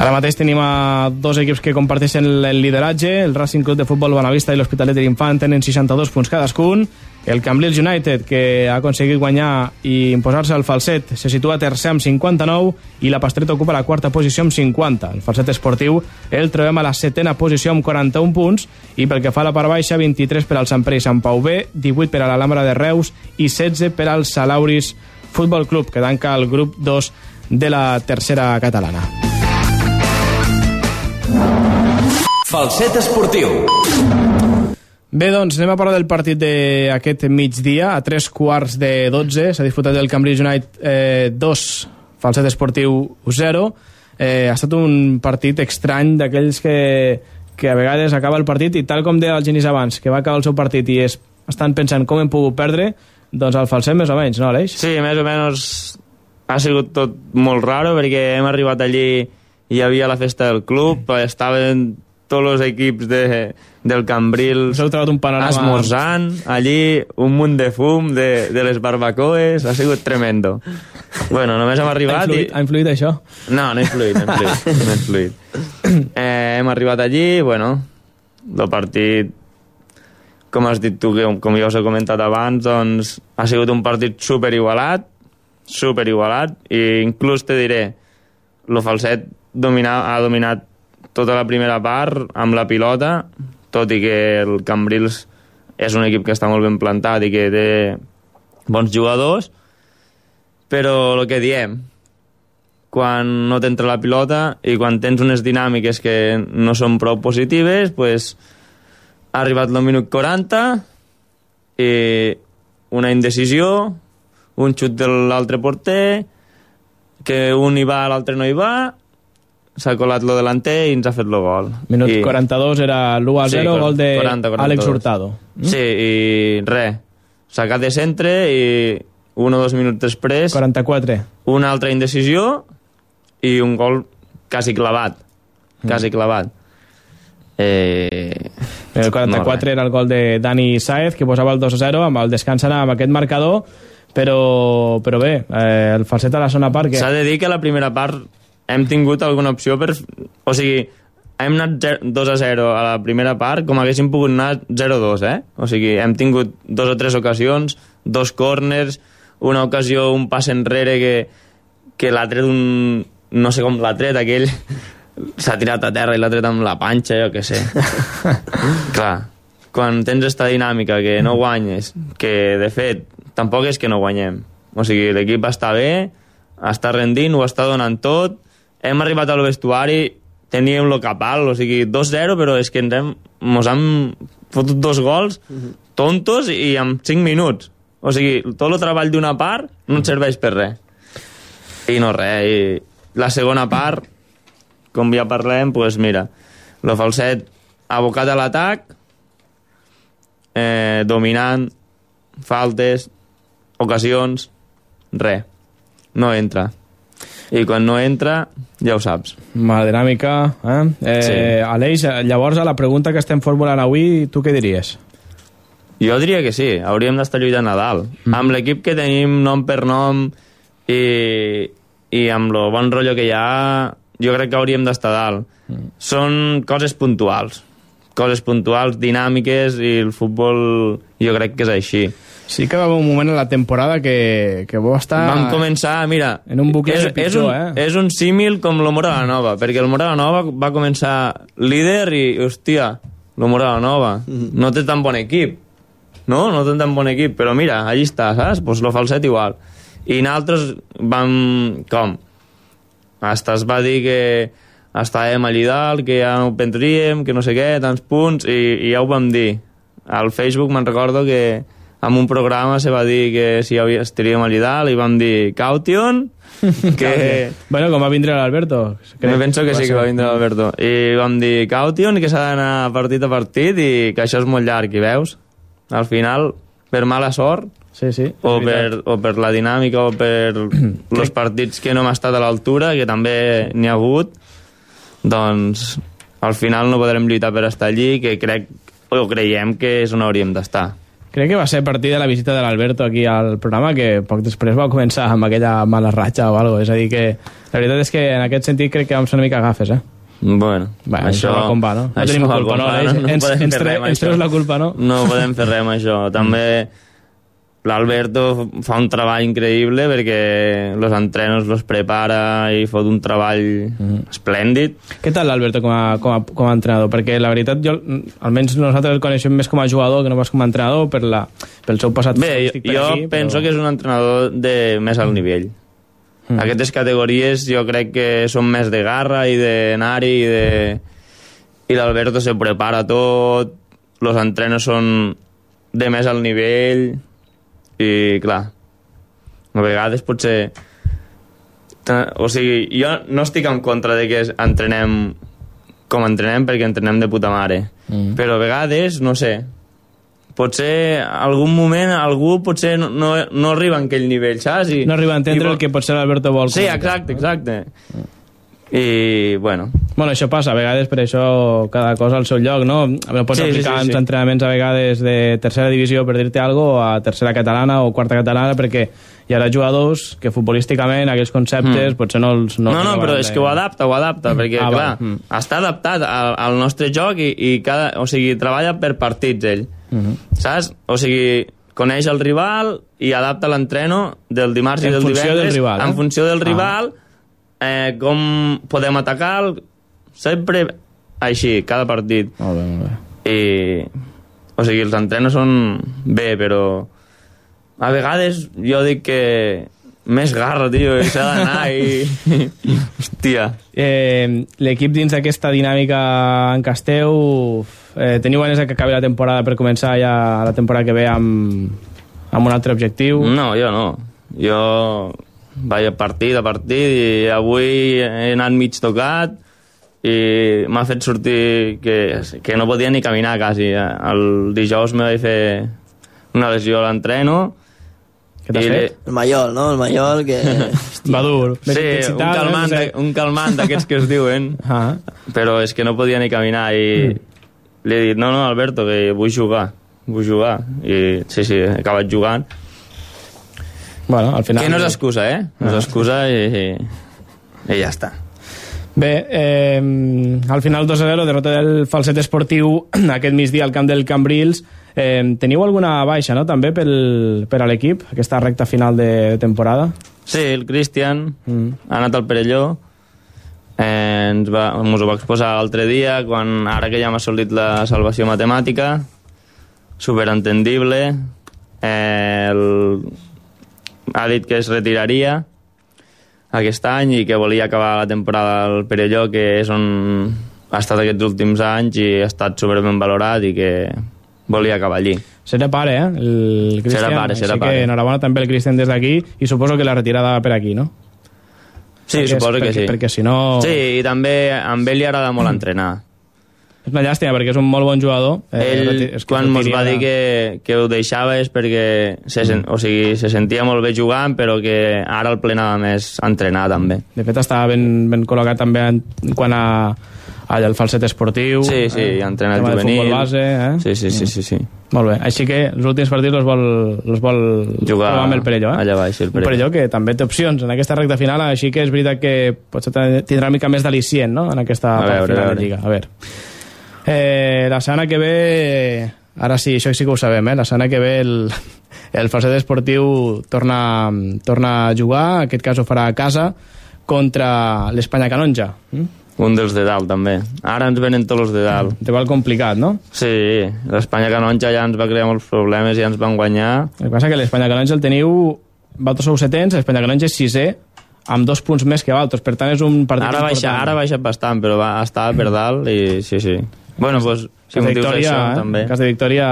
B: Ara mateix tenim a dos equips que comparteixen el lideratge. El Racing Club de Futbol Bonavista i l'Hospitalet de l'Infant tenen 62 punts cadascun. El Cambrils United, que ha aconseguit guanyar i imposar-se al falset, se situa tercer amb 59 i la Pastreta ocupa la quarta posició amb 50. El falset esportiu el trobem a la setena posició amb 41 punts i pel que fa a la part baixa, 23 per al Sant Pere i Sant Pau B, 18 per a l'Alhambra de Reus i 16 per al Salauris Futbol Club, que tanca el grup 2 de la tercera catalana.
A: Falset esportiu.
B: Bé, doncs anem a parlar del partit d'aquest migdia. A tres quarts de 12 s'ha disputat el Cambridge United eh, 2, falset esportiu 0. Eh, ha estat un partit estrany d'aquells que, que a vegades acaba el partit i tal com deia el Genís abans, que va acabar el seu partit i es, estan pensant com hem pogut perdre, doncs el falset més o menys, no, Aleix?
E: Sí, més o menys ha sigut tot molt raro perquè hem arribat allí i hi havia la festa del club, estaven tots els equips de, del Cambril
B: panorama...
E: esmorzant, allí un munt de fum de, de les barbacoes, ha sigut tremendo. Bueno, només hem
B: Ha
E: arribat
B: influït,
E: i...
B: ha influït això?
E: No, no ha influït, no ha influït. No ha influït. Eh, hem arribat allí, bueno, el partit, com has dit tu, que, com ja us he comentat abans, doncs ha sigut un partit super igualat, super igualat, i inclús te diré, el falset domina, ha dominat tota la primera part amb la pilota, tot i que el Cambrils és un equip que està molt ben plantat i que té bons jugadors, però el que diem, quan no t'entra la pilota i quan tens unes dinàmiques que no són prou positives, pues, ha arribat el minut 40 i una indecisió, un xut de l'altre porter, que un hi va, l'altre no hi va, s'ha colat lo delanter i ens ha fet el gol.
B: Minut
E: I...
B: 42 era l'1 a 0,
E: Sí,
B: gol de
E: 40, 42.
B: Àlex Hurtado.
E: Sí, i res, sacat de centre i un o dos minuts després
B: 44.
E: una altra indecisió i un gol quasi clavat. Quasi clavat. Eh...
B: El 44
E: No,
B: era el gol de Dani Saez, que posava el 2-0, amb el descans amb aquest marcador, però, però bé, eh, el falset a la zona part... Que...
E: S'ha de dir que la primera part hem tingut alguna opció per... O sigui, hem anat 2 a 0 a la primera part com haguéssim pogut anar 0-2, eh? O sigui, hem tingut dos o tres ocasions, dos corners, una ocasió, un pas enrere que, que l'ha tret un... No sé com l'ha tret, aquell s'ha tirat a terra i l'ha tret amb la panxa, jo què sé. Clar, quan tens esta dinàmica que no guanyes, que de fet tampoc és que no guanyem. O sigui, l'equip està bé, està rendint, ho està donant tot, hem arribat al vestuari, teníem lo capal, o sigui, 2-0, però és que ens hem, mos hem fotut dos gols tontos i en 5 minuts. O sigui, tot el treball d'una part no ens serveix per res. I no res, i la segona part, com ja parlem, doncs mira, el falset abocat a l'atac, eh, dominant, faltes, ocasions, res. No entra. I quan no entra, ja ho saps.
B: Mala dinàmica, eh? eh
E: Sí.
B: Aleix, llavors a la pregunta que estem formulant avui, tu què diries?
E: Jo diria que sí, hauríem d'estar lluitant a dalt. Mm. Amb l'equip que tenim nom per nom i, i amb el bon rotllo que hi ha, jo crec que hauríem d'estar dalt. Mm. Són coses puntuals, coses puntuals, dinàmiques, i el futbol jo crec que és així.
B: Sí que va haver un moment a la temporada que, que vau estar...
E: Vam començar, mira...
B: En un bucle
E: és,
B: de pitjor,
E: és un,
B: eh?
E: És un símil com el Mora la Nova, perquè el Mora la Nova va començar líder i, hòstia, el Mora la Nova no té tan bon equip, no? No té tan bon equip, però mira, allí està, saps? Pues lo falset igual. I nosaltres vam... Com? Hasta es va dir que estàvem allí dalt, que ja no ho prendríem, que no sé què, tants punts, i, i ja ho vam dir al Facebook me'n recordo que en un programa se va dir que si havia, estaríem allà dalt i vam dir Caution, que...
B: Bueno, com va vindre l'Alberto.
E: Me penso que sí que va vindre l'Alberto. I vam dir Caution, que s'ha d'anar partit a partit i que això és molt llarg, i veus? Al final, per mala sort,
B: Sí, sí.
E: o per, o per la dinàmica o per els partits que no hem estat a l'altura, que també n'hi ha hagut, doncs al final no podrem lluitar per estar allí, que crec o creiem que és on hauríem d'estar.
B: Crec que va ser a partir de la visita de l'Alberto aquí al programa que poc després va començar amb aquella mala ratxa o alguna. És a dir, que la veritat és que en aquest sentit crec que vam ser una mica gafes, eh?
E: Bueno,
B: Bueno, això com va, no? No
E: això
B: tenim culpa,
E: com
B: no?
E: va,
B: Ens- ens- ens tre-
E: això.
B: treus la culpa, no?
E: No podem fer res amb això. També l'Alberto fa un treball increïble perquè els entrenos los prepara i fot un treball esplèndid.
B: Què tal l'Alberto com, a, com, a, com a entrenador? Perquè la veritat, jo, almenys nosaltres el coneixem més com a jugador que no pas com a entrenador per la, pel seu passat
E: Bé, jo, jo
B: aquí,
E: penso que és un entrenador de més alt nivell.
B: Mm.
E: Aquestes categories jo crec que són més de garra i d'anar-hi i de... I l'Alberto se prepara tot, els entrenos són de més alt nivell i, clar, a vegades potser... O sigui, jo no estic en contra de que entrenem com entrenem perquè entrenem de puta mare.
B: Mm.
E: Però a vegades, no sé, potser algun moment algú potser no, no, no arriba a aquell nivell, saps? I,
B: No arriba a entendre
E: i,
B: el que potser l'Alberto vol.
E: Sí, exacte, exacte. I, bueno,
B: Bueno, això passa, a vegades per això cada cosa al seu lloc, no? No pots
E: Sí, sí,
B: aplicar
E: sí,
B: uns
E: sí.
B: entrenaments a vegades de tercera divisió, per dir-te algo, a tercera catalana o quarta catalana, perquè hi haurà jugadors que futbolísticament aquells conceptes
E: Mm.
B: potser no els...
E: no, no,
B: els
E: però
B: acaben
E: és que ho adapta, ho adapta, perquè,
B: Ah,
E: clar.
B: Mm.
E: està adaptat al, al nostre joc i, i cada, o sigui, treballa per partits, ell.
B: Mhm.
E: Saps? O sigui, coneix el rival i adapta l'entreno del dimarts
B: En
E: i del divendres
B: del rival, eh?
E: en funció del
B: Ah.
E: Eh, com podem atacar el- sempre així, cada partit
B: Molt bé, molt bé.
E: i o sigui, els entrenos són bé, però a vegades jo dic que més garra, tio, i s'ha d'anar i... Hòstia.
B: Eh, L'equip dins d'aquesta dinàmica en Casteu, eh, teniu ganes de que acabi la temporada per començar ja la temporada que ve amb, amb un altre objectiu?
E: No, jo no. Jo vaig a partit a partit i avui he anat mig tocat i m'ha fet sortir que, que no podia ni caminar quasi. El dijous me vaig fer una lesió a l'entreno
B: Què t'has fet?
C: El Mallol, no? El Mallol, que...
B: Va dur.
E: Sí, un calmant,
B: eh?
E: de- un calmant d'aquests que es diuen,
B: Ah.
E: però és que no podia ni caminar i li he dit, no, no, Alberto, que vull jugar, vull jugar. I sí, sí, he acabat jugant.
B: Bueno, al final...
E: Que no és excusa, eh? No
B: Ah.
E: és excusa i, i, i ja està.
B: Bé, eh, al final 2-0, derrota del falset esportiu aquest migdia al camp del Cambrils. Eh, teniu alguna baixa, no?, també pel, per a l'equip, aquesta recta final de temporada?
E: Sí, el Cristian
B: Mm.
E: ha anat al Perelló, eh, ens, va, ens ho va exposar l'altre dia, quan ara que ja hem assolit la salvació matemàtica, superentendible, eh, el, ha dit que es retiraria aquest any i que volia acabar la temporada al Perelló, que és on ha estat aquests últims anys i ha estat superben valorat i que volia acabar allí.
B: Serà pare, eh? El.
E: Serà pare, serà
B: Així
E: pare.
B: que enhorabona també el Cristian des d'aquí i suposo que la retirada va per aquí, no?
E: Sí,
B: Perquè és-
E: suposo que
B: perquè-
E: sí.
B: perquè si no-
E: Sí, i també a ell li agrada molt entrenar.
B: És una llàstima perquè és un molt bon jugador.
E: Ell,
B: reti- és que
E: quan ens va dir que, que ho deixava és perquè se, sen, o sigui, se sentia molt bé jugant, però que ara el plenava més a entrenar també.
B: De fet, estava ben, ben col·locat també en, quant a, al falset esportiu.
E: Sí, sí,
B: eh, tema de
E: juvenil.
B: futbol base, eh?
E: Sí, sí, sí, sí, sí.
B: Molt bé, així que els últims partits els vol, els vol
E: Jugar
B: amb el Perelló, eh?
E: allà baix, el
B: Un
E: Perelló.
B: Perelló que també té opcions en aquesta recta final, així que és veritat que potser tindrà una mica més d'al·licient, no?, en aquesta
E: A
B: part
E: veure,
B: final
E: a
B: de
E: veure.
B: Lliga. A veure. Eh, la setmana que ve... Ara sí, això sí que ho sabem, eh? La setmana que ve el, el falset esportiu torna, torna a jugar, en aquest cas ho farà a casa, contra l'Espanya Canonja. Mm?
E: Un dels de dalt, també. Ara ens venen tots els de dalt.
B: Rival complicat, no?
E: Sí, l'Espanya Canonja ja ens va crear molts problemes i ja ens van guanyar.
B: El que passa que l'Espanya Canonja el teniu... Vosaltres sou setents, l'Espanya Canonja és sisè, amb dos punts més que Valtos. Per tant, és un partit
E: Ara baixa,
B: important.
E: ara ha baixat bastant, però va, estava per dalt i sí, sí. Bueno, doncs, si
B: cas de
E: motius
B: victòria,
E: això,
B: eh?
E: també.
B: En cas de victòria,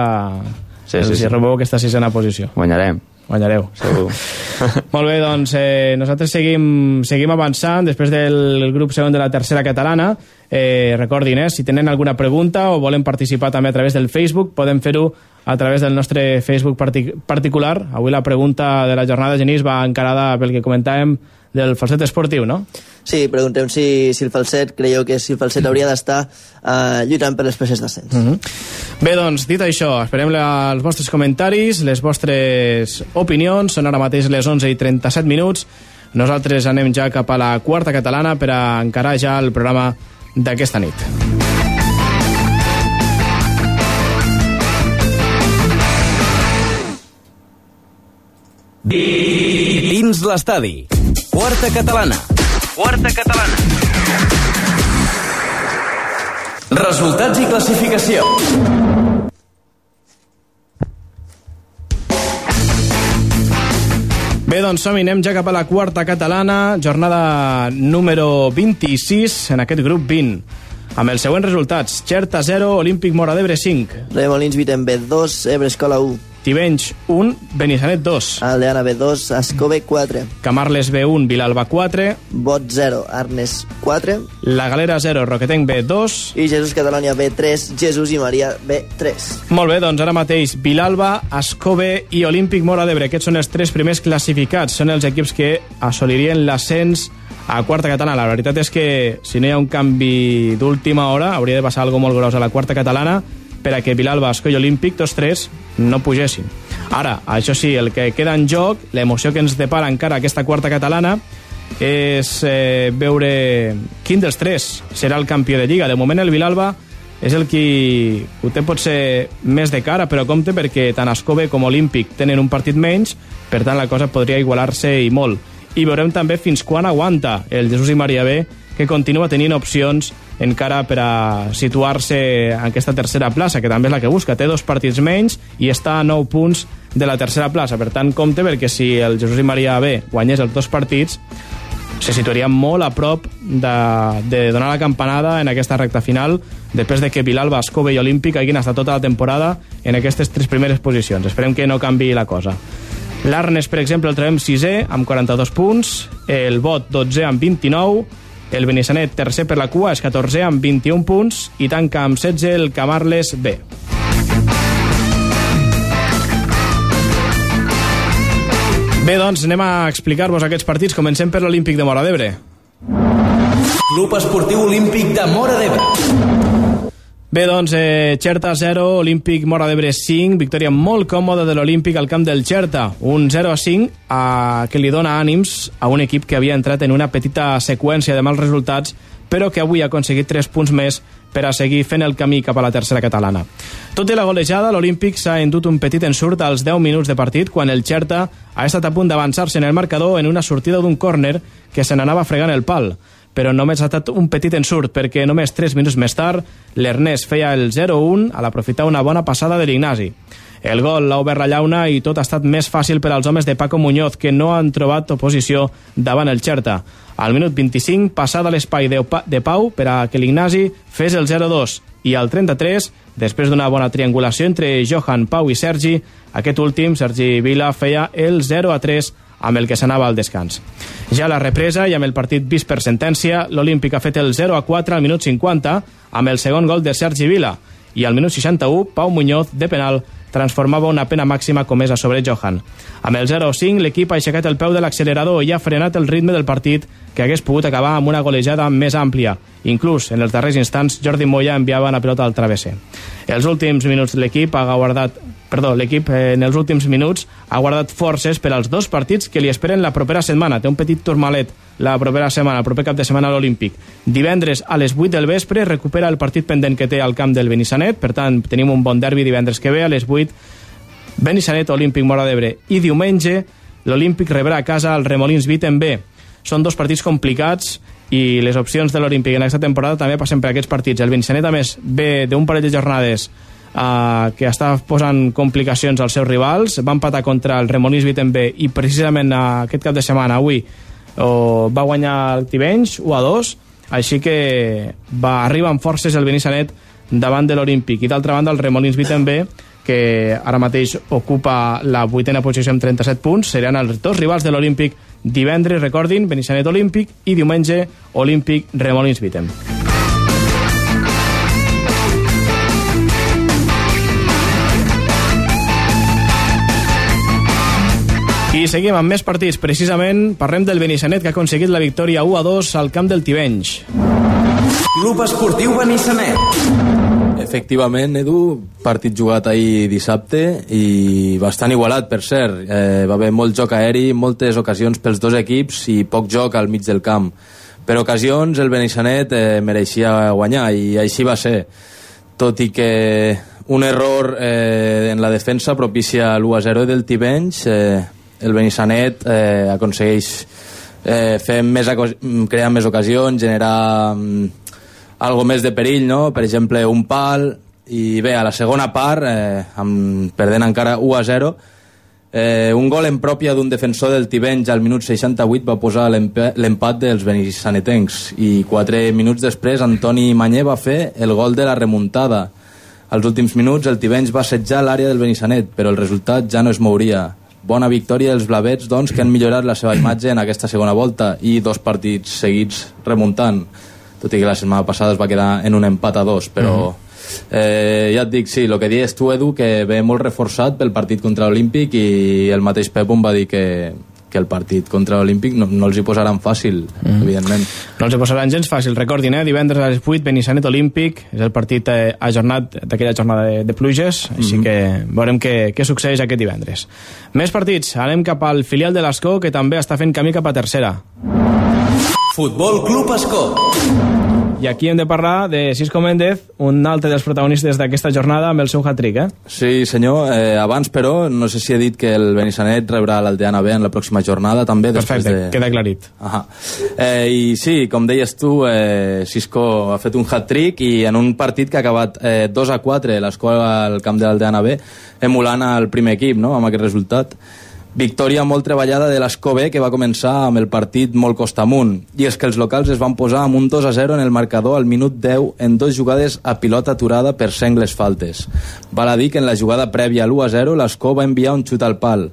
E: Sí, sí,
B: hi
E: sí.
B: robeu aquesta sisena posició.
E: Guanyarem.
B: Guanyareu.
E: Segur.
B: Molt bé, doncs eh, nosaltres seguim, seguim avançant després del grup segon de la tercera catalana. Eh, recordin, eh, si tenen alguna pregunta o volen participar també a través del Facebook, podem fer-ho a través del nostre Facebook partic particular. Avui la pregunta de la jornada, Genís, va encarada pel que comentàvem del falset esportiu, no?
C: Sí, preguntem si, si el falset, creieu que si el falset hauria d'estar eh, lluitant per les peces d'ascens.
B: Mm -hmm. Bé, doncs, dit això, esperem la, els vostres comentaris, les vostres opinions. Són ara mateix les 11 i 37 minuts. Nosaltres anem ja cap a la quarta catalana per a encarar ja el programa d'aquesta nit.
A: Dins l'estadi. Quarta catalana. Quarta catalana. Resultats i classificació.
B: Bé, doncs som anem ja cap a la quarta catalana, jornada número 26 en aquest grup 20. Amb els següents resultats, Xerta 0, Olímpic Mora d'Ebre 5.
C: Remolins Wittenbe 2, Ebre Escola 1.
B: Tivenys 1, Benissanet 2.
C: Aldeana B2, Escove 4.
B: Camarles B1, Vilalba 4.
C: Bot 0, Arnes 4.
B: La Galera 0, Roquetenc B2.
C: I Jesús Catalònia B3, Jesús i Maria B3.
B: Molt bé, doncs ara mateix Vilalba, Escove i Olímpic Mora d'Ebre. Aquests són els tres primers classificats. Són els equips que assolirien l'ascens a quarta catalana. La veritat és que si no hi ha un canvi d'última hora hauria de passar alguna molt gros a la quarta catalana per a que Vilalba, Escoi i Olímpic, tots tres, no pugessin. Ara, això sí, el que queda en joc, l'emoció que ens depara encara aquesta quarta catalana, és eh, veure quin dels tres serà el campió de Lliga. De moment el Vilalba és el qui ho té potser més de cara, però compte perquè tant Escove com Olímpic tenen un partit menys, per tant la cosa podria igualar-se i molt. I veurem també fins quan aguanta el Jesús i Maria B, que continua tenint opcions encara per a situar-se en aquesta tercera plaça, que també és la que busca. Té dos partits menys i està a 9 punts de la tercera plaça. Per tant, compte, perquè si el Jesús i Maria B guanyés els dos partits, se situaria molt a prop de, de donar la campanada en aquesta recta final després de que Vilalba, Escove i Olímpic hagin estat tota la temporada en aquestes tres primeres posicions. Esperem que no canvi la cosa. L'Arnes, per exemple, el trobem sisè amb 42 punts, el Bot 12 amb 29, el Benissanet tercer per la cua és 14 amb 21 punts i tanca amb 16 el Camarles B. Bé, doncs anem a explicar-vos aquests partits. Comencem per l'Olímpic de Mora d'Ebre.
A: Club Esportiu Olímpic de Mora d'Ebre.
B: Bé, doncs, eh, Xerta 0, Olímpic Mora d'Ebre 5, victòria molt còmoda de l'Olímpic al camp del Xerta, un 0 a 5 a, que li dona ànims a un equip que havia entrat en una petita seqüència de mals resultats, però que avui ha aconseguit 3 punts més per a seguir fent el camí cap a la tercera catalana. Tot i la golejada, l'Olímpic s'ha endut un petit ensurt als 10 minuts de partit quan el Xerta ha estat a punt d'avançar-se en el marcador en una sortida d'un córner que se n'anava fregant el pal però només ha estat un petit ensurt perquè només 3 minuts més tard l'Ernest feia el 0-1 a l'aprofitar una bona passada de l'Ignasi. El gol l'ha obert la llauna i tot ha estat més fàcil per als homes de Paco Muñoz, que no han trobat oposició davant el Xerta. Al minut 25, passada l'espai de, de Pau per a que l'Ignasi fes el 0-2 i al 33, després d'una bona triangulació entre Johan, Pau i Sergi, aquest últim, Sergi Vila, feia el 0-3 amb el que s'anava al descans. Ja a la represa i amb el partit vist per sentència, l'Olímpic ha fet el 0-4 al minut 50 amb el segon gol de Sergi Vila i al minut 61, Pau Muñoz, de penal, transformava una pena màxima comesa sobre Johan. Amb el 0-5, l'equip ha aixecat el peu de l'accelerador i ha frenat el ritme del partit que hagués pogut acabar amb una golejada més àmplia. Inclús, en els darrers instants, Jordi Moya enviava una pilota al travesser. Els últims minuts l'equip ha guardat perdó, l'equip eh, en els últims minuts ha guardat forces per als dos partits que li esperen la propera setmana. Té un petit turmalet la propera setmana, el proper cap de setmana a l'Olímpic. Divendres a les 8 del vespre recupera el partit pendent que té al camp del Benissanet, per tant tenim un bon derbi divendres que ve a les 8 Benissanet, Olímpic Mora d'Ebre. I diumenge l'Olímpic rebrà a casa el Remolins Viten B. Són dos partits complicats i les opcions de l'Olímpic en aquesta temporada també passen per aquests partits. El Benissanet, a més, ve d'un parell de jornades uh, que està posant complicacions als seus rivals. Va empatar contra el Remolins Viten B i precisament aquest cap de setmana, avui, uh, va guanyar el Tivenys 1 a 2, així que va arribar amb forces el Benissanet davant de l'Olímpic. I d'altra banda, el Remolins Wittenbe, que ara mateix ocupa la vuitena posició amb 37 punts, seran els dos rivals de l'Olímpic divendres, recordin, Benissanet Olímpic, i diumenge Olímpic Remolins Wittem. I seguim amb més partits. Precisament parlem del Benissanet, que ha aconseguit la victòria 1 a 2 al camp del Tivenys.
A: Club Esportiu Benissanet.
D: Efectivament, Edu, partit jugat ahir dissabte i bastant igualat, per cert. Eh, va haver molt joc aeri, moltes ocasions pels dos equips i poc joc al mig del camp. Per ocasions el Benissanet eh, mereixia guanyar i així va ser. Tot i que un error eh, en la defensa propicia l'1-0 del Tivenys, eh, el Benissanet eh, aconsegueix eh, fer més, crear més ocasions, generar mm, algo més de perill, no? per exemple un pal i bé, a la segona part eh, amb, perdent encara 1 a 0 eh, un gol en pròpia d'un defensor del Tivenys al minut 68 va posar l'empat dels benissanetencs i 4 minuts després Antoni Manyer va fer el gol de la remuntada. Als últims minuts el Tivenys va assetjar l'àrea del Benissanet però el resultat ja no es mouria bona victòria dels blavets doncs, que han millorat la seva imatge en aquesta segona volta i dos partits seguits remuntant tot i que la setmana passada es va quedar en un empat a dos però mm eh, ja et dic, sí, el que dius tu Edu que ve molt reforçat pel partit contra l'Olímpic i el mateix Pep em va dir que, que el partit contra l'Olímpic no, no els hi posaran fàcil, mm. evidentment.
B: No els hi posaran gens fàcil. Recordin, eh? divendres a les 8, Benissanet Olímpic, és el partit eh, ajornat d'aquella jornada de, de pluges, mm -hmm. així que veurem què, què succeeix aquest divendres. Més partits. Anem cap al filial de l'Escó, que també està fent camí cap a tercera.
A: Futbol Club Escó.
B: I aquí hem de parlar de Cisco Méndez, un altre dels protagonistes d'aquesta jornada amb el seu hat-trick, eh?
D: Sí, senyor. Eh, abans, però, no sé si he dit que el Benissanet rebrà l'Aldeana B en la pròxima jornada, també.
B: Perfecte,
D: de...
B: queda aclarit.
D: Ahà. Eh, I sí, com deies tu, eh, Cisco ha fet un hat-trick i en un partit que ha acabat eh, 2 a 4 l'escola al camp de l'Aldeana B, emulant el primer equip, no?, amb aquest resultat. Victòria molt treballada de l'Escobé, que va començar amb el partit molt costa amunt. I és que els locals es van posar amb un 2 a 0 en el marcador al minut 10 en dos jugades a pilota aturada per sengles faltes. Val a dir que en la jugada prèvia a l'1 a 0 l'Escó va enviar un xut al pal.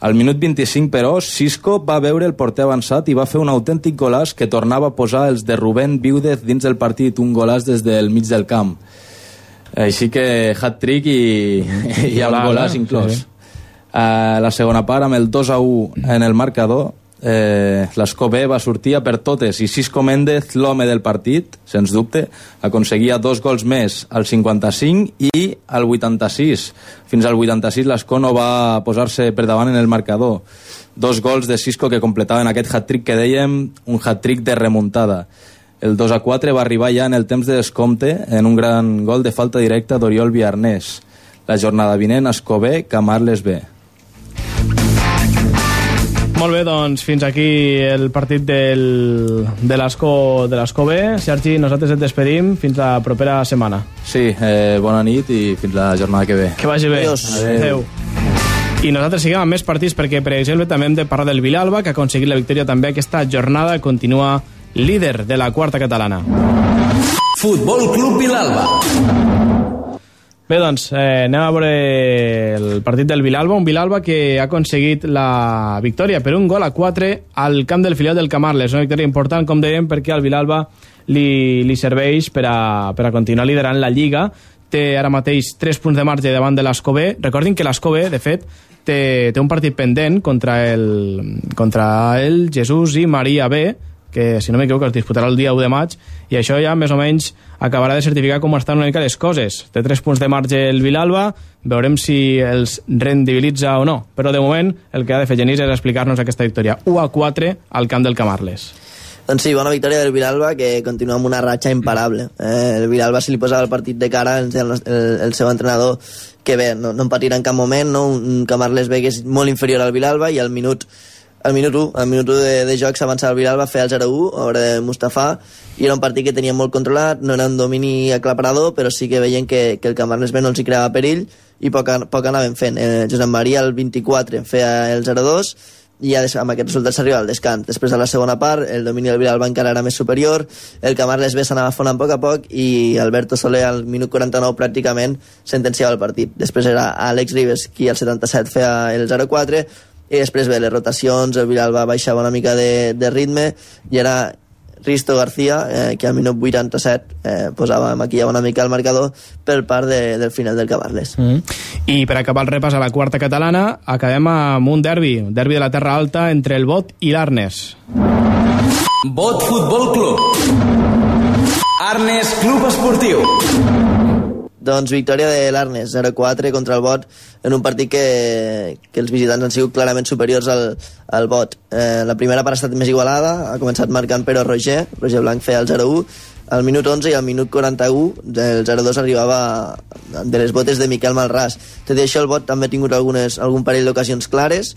D: Al minut 25, però, Cisco va veure el porter avançat i va fer un autèntic golàs que tornava a posar els de Rubén Viudez dins del partit, un golàs des del mig del camp. Així que hat-trick i, i el golàs inclòs. Sí, sí. A la segona part, amb el 2 a 1 en el marcador, eh, l'Escobé va sortir a per totes i Cisco Méndez, l'home del partit, sens dubte, aconseguia dos gols més al 55 i al 86. Fins al 86 l'Escó no va posar-se per davant en el marcador. Dos gols de Cisco que completaven aquest hat-trick que dèiem, un hat-trick de remuntada. El 2 a 4 va arribar ja en el temps de descompte en un gran gol de falta directa d'Oriol Viarnés. La jornada vinent, Escobé, Camarles B.
B: Molt bé, doncs fins aquí el partit del, de l'Escó de l'Escó B. Sergi, nosaltres et despedim fins la propera setmana.
D: Sí, eh, bona nit i fins la jornada que ve.
B: Que vagi bé.
C: Adiós.
B: Adéu. I nosaltres seguim amb més partits perquè, per exemple, també hem de parlar del Vilalba, que ha aconseguit la victòria també aquesta jornada, continua líder de la quarta catalana.
A: Futbol Club Vilalba.
B: Bé, doncs, eh, anem a veure el partit del Vilalba, un Vilalba que ha aconseguit la victòria per un gol a 4 al camp del filial del Camarles. Una victòria important, com dèiem, perquè al Vilalba li, li serveix per a, per a continuar liderant la Lliga. Té ara mateix 3 punts de marge davant de l'Escobé. Recordin que l'Escobé, de fet, té, té un partit pendent contra el, contra el Jesús i Maria B, que si no m'equivoco es disputarà el dia 1 de maig i això ja més o menys acabarà de certificar com estan una mica les coses té 3 punts de marge el Vilalba veurem si els rendibilitza o no però de moment el que ha de fer Genís és explicar-nos aquesta victòria 1 a 4 al camp del Camarles
C: doncs sí, bona victòria del Vilalba, que continua amb una ratxa imparable. Eh, el Vilalba, si li posava el partit de cara, el, el, el seu entrenador, que bé, no, no en patirà en cap moment, no? un Camarles B que és molt inferior al Vilalba, i al minut al minut 1, al minut 1 de, de joc s'avançava el Viral, va fer el 0-1 a hora de Mustafa i era un partit que tenia molt controlat, no era un domini aclaparador, però sí que veien que, que el Camarles B no els hi creava perill i poc, poc anaven fent. Eh, Josep Maria el 24 feia el 0-2 i ja amb aquest resultat s'arriba al descans. Després de la segona part, el domini del Villalba encara era més superior, el Camarles B s'anava fonant a poc a poc i Alberto Soler al minut 49 pràcticament sentenciava el partit. Després era Àlex Ribes qui al 77 feia el 0-4 i després bé, les rotacions, el Villalba baixava una mica de, de ritme i era Risto García, eh, que al minut 87 eh, posava, maquillava una mica el marcador per part de, del final del Camarles.
B: Mm. I per acabar el repàs a la quarta catalana, acabem amb un derbi, un derbi de la Terra Alta entre el Bot i l'Arnes.
A: Bot Futbol Club. Arnes Club Esportiu.
C: Doncs victòria de l'Arnes, 0-4 contra el Bot, en un partit que, que els visitants han sigut clarament superiors al, al Bot. Eh, la primera part ha estat més igualada, ha començat marcant però Roger, Roger Blanc feia el 0-1, al minut 11 i al minut 41 del 0-2 arribava de les botes de Miquel Malràs. Tot i això el Bot també ha tingut algunes, algun parell d'ocasions clares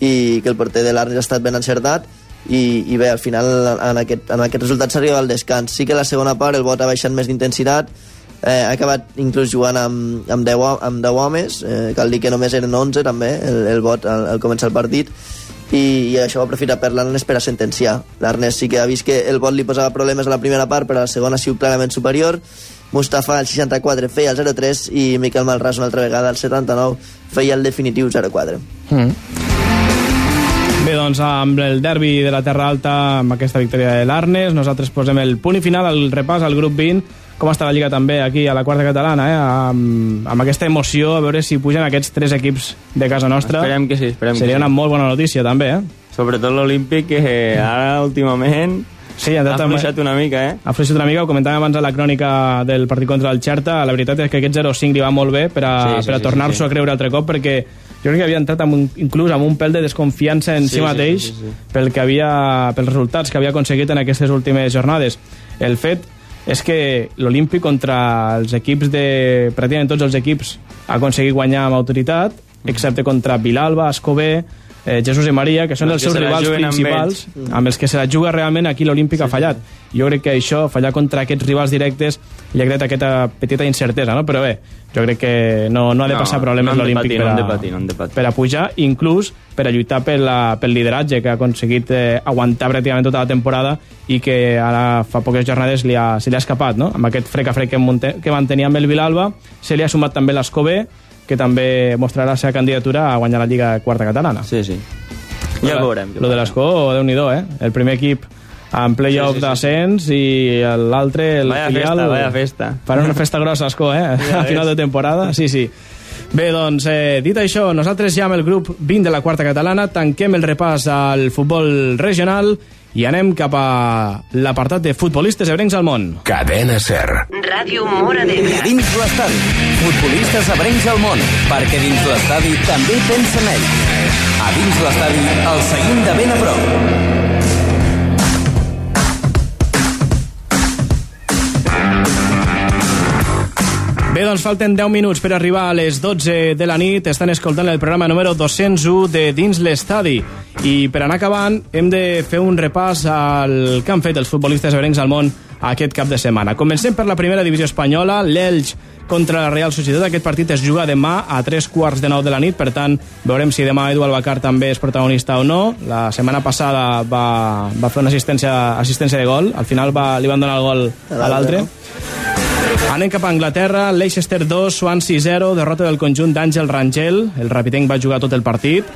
C: i que el porter de l'Arnes ha estat ben encertat i, i bé, al final en aquest, en aquest resultat s'arriba al descans. Sí que la segona part el Bot ha baixat més d'intensitat, eh, ha acabat inclús jugant amb, amb, 10, ho- amb 10 homes, eh, cal dir que només eren 11 també, el, el Bot al, al començar el partit, i, i això va aprofitar per l'Arnes per a sentenciar. L'Arnes sí que ha vist que el Bot li posava problemes a la primera part, però a la segona ha sigut clarament superior. Mustafa al 64 feia el 0-3 i Miquel Malràs una altra vegada al 79 feia el definitiu 0-4.
B: Mm. Bé, doncs amb el derbi de la Terra Alta, amb aquesta victòria de l'Arnes, nosaltres posem el punt i final al repàs al grup 20, com està la Lliga també aquí a la quarta catalana, eh? amb, amb aquesta emoció, a veure si pugen aquests tres equips de casa nostra.
E: Esperem que sí, esperem
B: Seria
E: que sí.
B: una molt bona notícia també, eh?
E: Sobretot l'Olímpic, que ara últimament
B: Sí, ha
E: afluixat una mica, eh?
B: Ha fluixat una mica, ho comentàvem abans a la crònica del partit contra el Xerta, la veritat és que aquest 0-5 li va molt bé per a,
E: Sí, sí,
B: per a
E: sí,
B: tornar-s'ho
E: sí, sí.
B: a creure altre cop, perquè jo crec que havia entrat amb un, inclús amb un pèl de desconfiança en
E: Sí,
B: si
E: sí,
B: mateix
E: sí, sí, sí.
B: pel que havia, pels resultats que havia aconseguit en aquestes últimes jornades. El fet és que l'Olímpic contra els equips de... pràcticament tots els equips ha aconseguit guanyar amb autoritat,
E: Mm.
B: excepte contra Vilalba, Escobé, eh, Jesús i Maria, que són
E: Els
B: els seus
E: se
B: rivals
E: amb
B: principals,
E: ells.
B: amb, els que se la juga realment aquí l'Olímpic ha fallat. Jo crec que això, fallar contra aquests rivals directes, li ha creat aquesta petita incertesa, no? Però bé, jo crec que no, no ha de
E: No,
B: passar problemes
E: no han de
B: l'Olímpic per,
E: no
B: a,
E: de patir, no han de patir.
B: per a pujar, inclús per a lluitar pel, la, pel lideratge que ha aconseguit eh, aguantar pràcticament tota la temporada i que ara fa poques jornades li ha, se li ha escapat, no? Amb aquest frec a frec que, monte, que mantenia amb el Vilalba, se li ha sumat també l'Escobé, que també mostrarà la seva candidatura a guanyar la Lliga Quarta Catalana.
E: Sí, sí. Ja
B: Lo-
E: veurem.
B: Lo de l'Escó, déu nhi eh? El primer equip en playoff
E: Sí, sí, sí,
B: d'ascens i l'altre, el
E: Vaya
B: filial...
E: festa, vaya festa.
B: Farà una festa grossa, Escó, eh?
E: Ja
B: a final
E: ves.
B: de temporada, sí, sí. Bé, doncs, eh, dit això, nosaltres ja amb el grup 20 de la quarta catalana tanquem el repàs al futbol regional i anem cap a l'apartat de futbolistes ebrencs al món.
A: Cadena Ser.
F: Ràdio Mora d'Ebre.
A: Dins l'estadi. Futbolistes ebrencs al món. Perquè dins l'estadi també pensa en ells. A dins l'estadi el seguim de ben a prop.
B: Bé, doncs falten 10 minuts per arribar a les 12 de la nit. Estan escoltant el programa número 201 de Dins l'Estadi. I per anar acabant hem de fer un repàs al que han fet els futbolistes ebrencs al món aquest cap de setmana. Comencem per la primera divisió espanyola, l'Elx contra la Real Societat. Aquest partit es juga demà a 3 quarts de 9 de la nit, per tant, veurem si demà Edu Albacar també és protagonista o no. La setmana passada va, va fer una assistència, assistència de gol, al final va, li van donar el gol a l'altre. Anem cap a Anglaterra, Leicester 2, Swansea 0, derrota del conjunt d'Àngel Rangel, el rapitenc va jugar tot el partit.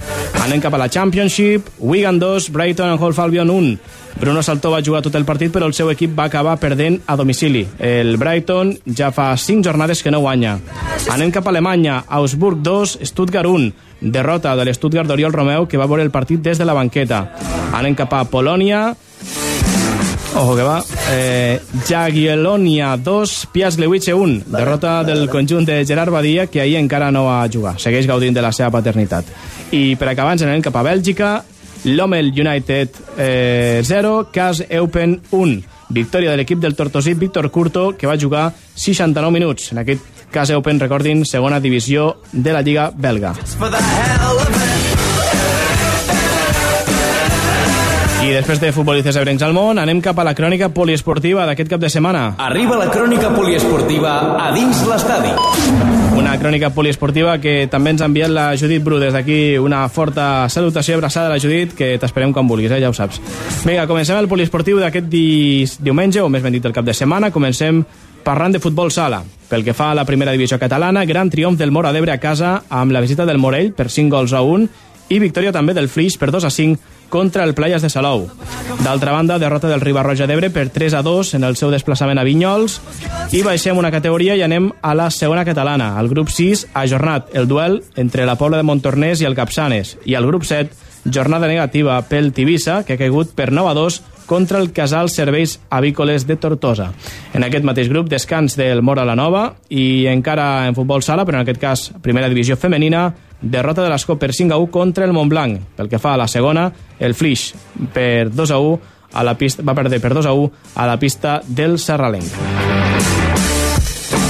B: Anem cap a la Championship, Wigan 2, Brighton and Hove Albion 1. Bruno Saltó va jugar tot el partit, però el seu equip va acabar perdent a domicili. El Brighton ja fa 5 jornades que no guanya. Anem cap a Alemanya, Augsburg 2, Stuttgart 1. Derrota de l'Stuttgart d'Oriol Romeu, que va veure el partit des de la banqueta. Anem cap a Polònia, Ojo que va. Eh, Jagiellonia 2, Piaslewice 1. Derrota del conjunt de Gerard Badia, que ahir encara no va jugar. Segueix gaudint de la seva paternitat. I per acabar ens anem cap a Bèlgica. Lommel United eh, 0, Cas Eupen 1. Victòria de l'equip del Tortosí Víctor Curto, que va jugar 69 minuts. En aquest cas Eupen, recordin, segona divisió de la Lliga belga. I després de futbolistes ebrencs al món, anem cap a la crònica poliesportiva d'aquest cap de setmana.
A: Arriba la crònica poliesportiva a dins l'estadi.
B: Una crònica poliesportiva que també ens ha enviat la Judit Bru. Des d'aquí una forta salutació i abraçada a la Judit, que t'esperem quan vulguis, eh? ja ho saps. Vinga, comencem el poliesportiu d'aquest di... diumenge, o més ben dit el cap de setmana. Comencem parlant de futbol sala. Pel que fa a la primera divisió catalana, gran triomf del Mora d'Ebre a casa amb la visita del Morell per 5 gols a 1 i victòria també del Flix per 2 a 5 contra el Playas de Salou. D'altra banda, derrota del Ribarroja d'Ebre per 3 a 2 en el seu desplaçament a Vinyols i baixem una categoria i anem a la segona catalana. El grup 6 ha ajornat el duel entre la Pobla de Montornès i el Capçanes i el grup 7 jornada negativa pel Tivissa, que ha caigut per 9 a 2 contra el Casal Serveis Avícoles de Tortosa. En aquest mateix grup, descans del Mora la Nova i encara en futbol sala, però en aquest cas primera divisió femenina, derrota de l'Escó per 5 a 1 contra el Montblanc. Pel que fa a la segona, el Flix per 2 a 1 a la pista, va perdre per 2 a 1 a la pista del Serralenc.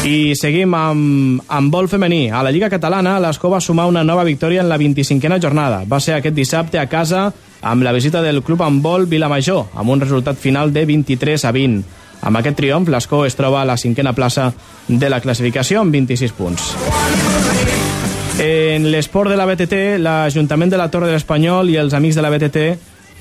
B: I seguim amb, amb vol femení. A la Lliga Catalana, l'Escó va sumar una nova victòria en la 25a jornada. Va ser aquest dissabte a casa amb la visita del club amb vol Vilamajor, amb un resultat final de 23 a 20. Amb aquest triomf, l'Escó es troba a la cinquena plaça de la classificació amb 26 punts. En l'esport de la BTT, l'Ajuntament de la Torre de l'Espanyol i els amics de la BTT,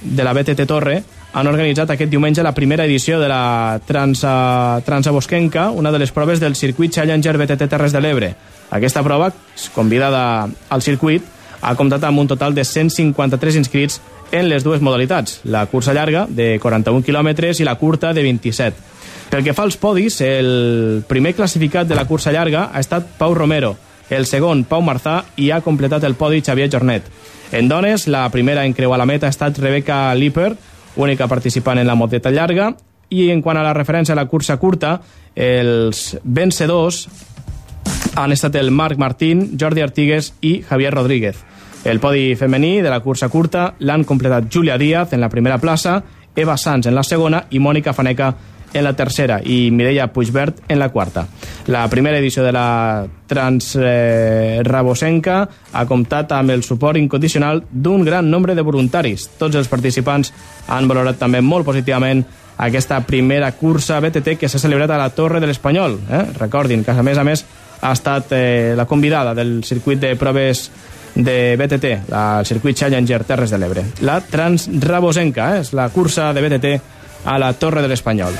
B: de la BTT Torre, han organitzat aquest diumenge la primera edició de la Transa, Transabosquenca, una de les proves del circuit Challenger BTT Terres de l'Ebre. Aquesta prova, convidada al circuit, ha comptat amb un total de 153 inscrits en les dues modalitats, la cursa llarga, de 41 quilòmetres, i la curta, de 27. Pel que fa als podis, el primer classificat de la cursa llarga ha estat Pau Romero, el segon Pau Marzà i ha completat el podi Xavier Jornet. En dones, la primera en creuar la meta ha estat Rebecca Lipper, única participant en la moteta llarga, i en quant a la referència a la cursa curta, els vencedors han estat el Marc Martín, Jordi Artigues i Javier Rodríguez. El podi femení de la cursa curta l'han completat Júlia Díaz en la primera plaça, Eva Sanz en la segona i Mònica Faneca en la tercera i Mireia Puigbert en la quarta. La primera edició de la Transrabosenca eh, ha comptat amb el suport incondicional d'un gran nombre de voluntaris. Tots els participants han valorat també molt positivament aquesta primera cursa BTT que s'ha celebrat a la Torre de l'Espanyol. Eh? Recordin que, a més a més, ha estat eh, la convidada del circuit de proves de BTT, la, el circuit Challenger Terres de l'Ebre. La Transrabosenca, eh? és la cursa de BTT a la Torre de l'Espanyol.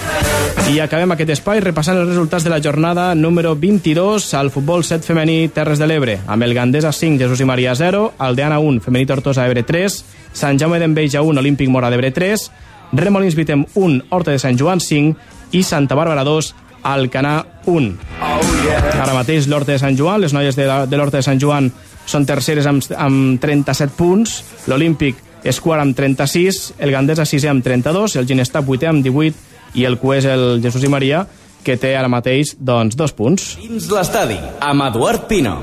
B: I acabem aquest espai repassant els resultats de la jornada número 22 al futbol 7 femení Terres de l'Ebre, amb el Gandesa 5, Jesús i Maria 0, Aldeana 1, femení Tortosa Ebre 3, Sant Jaume d'Enveja 1, Olímpic Mora d'Ebre 3, Remolins Vitem 1, Horta de Sant Joan 5 i Santa Bàrbara 2, Alcanà 1. Oh, yeah. Ara mateix l'Horta de Sant Joan, les noies de, de l'Horta de Sant Joan són terceres amb, amb 37 punts, l'Olímpic és quart amb 36, el Gandesa 6 amb 32, el Ginestar 8 amb 18 i el Cués el Jesús i Maria, que té ara mateix doncs, dos punts.
A: Dins l'estadi, amb Eduard Pino.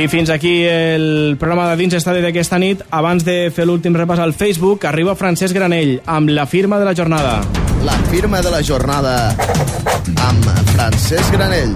B: I fins aquí el programa de Dins Estadi d'aquesta nit. Abans de fer l'últim repàs al Facebook, arriba Francesc Granell amb la firma de la jornada.
K: La firma de la jornada amb Francesc Granell.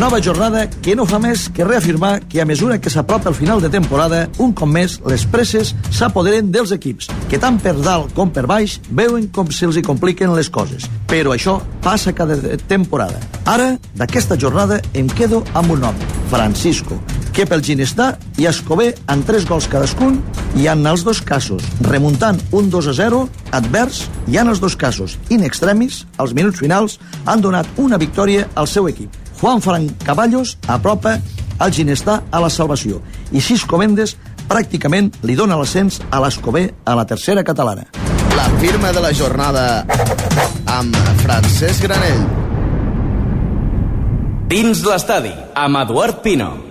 I: Nova jornada que no fa més que reafirmar que a mesura que s'apropa el final de temporada, un cop més les presses s'apoderen dels equips, que tant per dalt com per baix veuen com se'ls hi compliquen les coses. Però això passa cada temporada. Ara, d'aquesta jornada, em quedo amb un nom, Francisco, que pel Ginestar i Escobé amb tres gols cadascun i en els dos casos, remuntant un 2 a 0 advers i en els dos casos, in extremis, als minuts finals, han donat una victòria al seu equip. Juan Fran Caballos apropa el Ginestar a la salvació i Cisco Mendes pràcticament li dona l'ascens a l'Escobé a la tercera catalana.
K: La firma de la jornada amb Francesc Granell.
A: Dins l'estadi, amb Eduard Pino.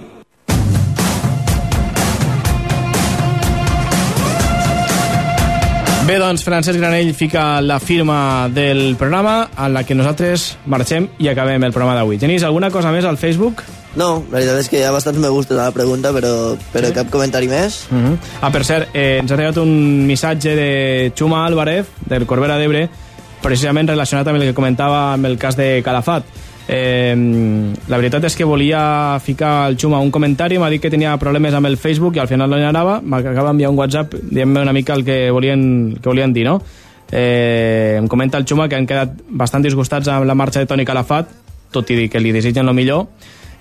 B: Bé, doncs, Francesc Granell fica la firma del programa en la que nosaltres marxem i acabem el programa d'avui. Genís, alguna cosa més al Facebook?
C: No, la veritat és que hi ha bastants me gustes a la pregunta, però, però sí. cap comentari més.
B: Uh -huh. Ah, per cert, eh, ens ha arribat un missatge de Xuma Álvarez, del Corbera d'Ebre, precisament relacionat amb el que comentava amb el cas de Calafat. Eh, la veritat és que volia ficar el Xuma un comentari, m'ha dit que tenia problemes amb el Facebook i al final no hi anava, m'acaba d'enviar un WhatsApp dient-me una mica el que volien, que volien dir, no? Eh, em comenta el Xuma que han quedat bastant disgustats amb la marxa de Toni Calafat, tot i que li desitgen el millor.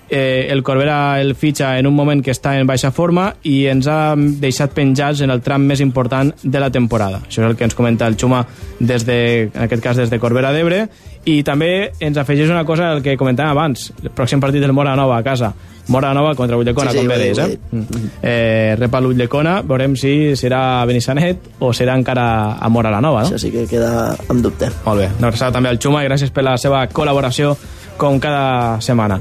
B: Eh, el Corbera el fitxa en un moment que està en baixa forma i ens ha deixat penjats en el tram més important de la temporada. Això és el que ens comenta el Xuma des de, en aquest cas des de Corbera d'Ebre i també ens afegeix una cosa el que comentàvem abans, el pròxim partit del Mora Nova a casa. Mora Nova contra Ulldecona,
C: Sí, sí,
B: com bé deies, eh? Mm. eh rep a l'Ulldecona, veurem si serà a Benissanet o serà encara a Mora la Nova, no?
C: Això sí que queda amb dubte.
B: Molt bé, una abraçada també al Xuma i gràcies per la seva col·laboració com cada setmana.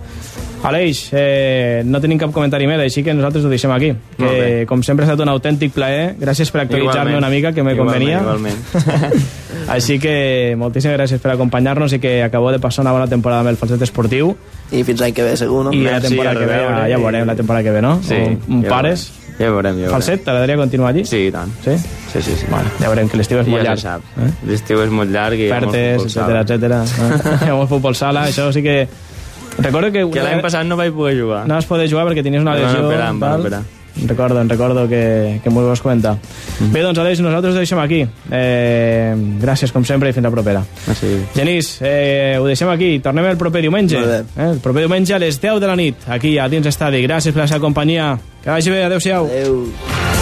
B: Aleix, eh, no tenim cap comentari més, així que nosaltres ho deixem aquí. Que, com sempre, ha estat un autèntic plaer. Gràcies per actualitzar-me una mica, que me convenia.
E: igualment.
B: així que moltíssimes gràcies per acompanyar-nos i que acabeu de passar una bona temporada amb el falset esportiu.
C: I fins l'any que ve, segur, no?
B: I la temporada que ve, ja, ja veurem la temporada que ve, no?
E: Sí,
B: Un, un
E: ja
B: pares.
E: Ja veurem, ja veurem.
B: Falset, t'agradaria continuar allí?
E: Sí, i tant.
B: Sí?
E: Sí, sí, sí.
B: Vale, ja veurem que l'estiu és
E: Ja
B: molt
E: se
B: llarg.
E: sap.
B: Eh?
E: L'estiu és molt llarg i hi ha molt futbol
B: etcètera,
E: sala.
B: etcètera. Eh? Hi ha molt futbol sala, això sí que... Recordo que...
E: Que l'any passat no vaig poder jugar.
B: No vas poder jugar perquè tenies una lesió...
E: em van
B: tal.
E: operar.
B: Recordo, recordo que, que m'ho vas comentar.
E: Mm.
B: Bé, doncs, Aleix, nosaltres ho deixem aquí. Eh, gràcies, com sempre, i fins la propera.
E: Ah, sí.
B: Genís, eh, ho deixem aquí. Tornem el proper diumenge. Eh, el proper diumenge a les 10 de la nit, aquí, a dins l'estadi. Gràcies per la seva companyia. Que vagi bé, adeu-siau.
C: Adéu.
L: Were the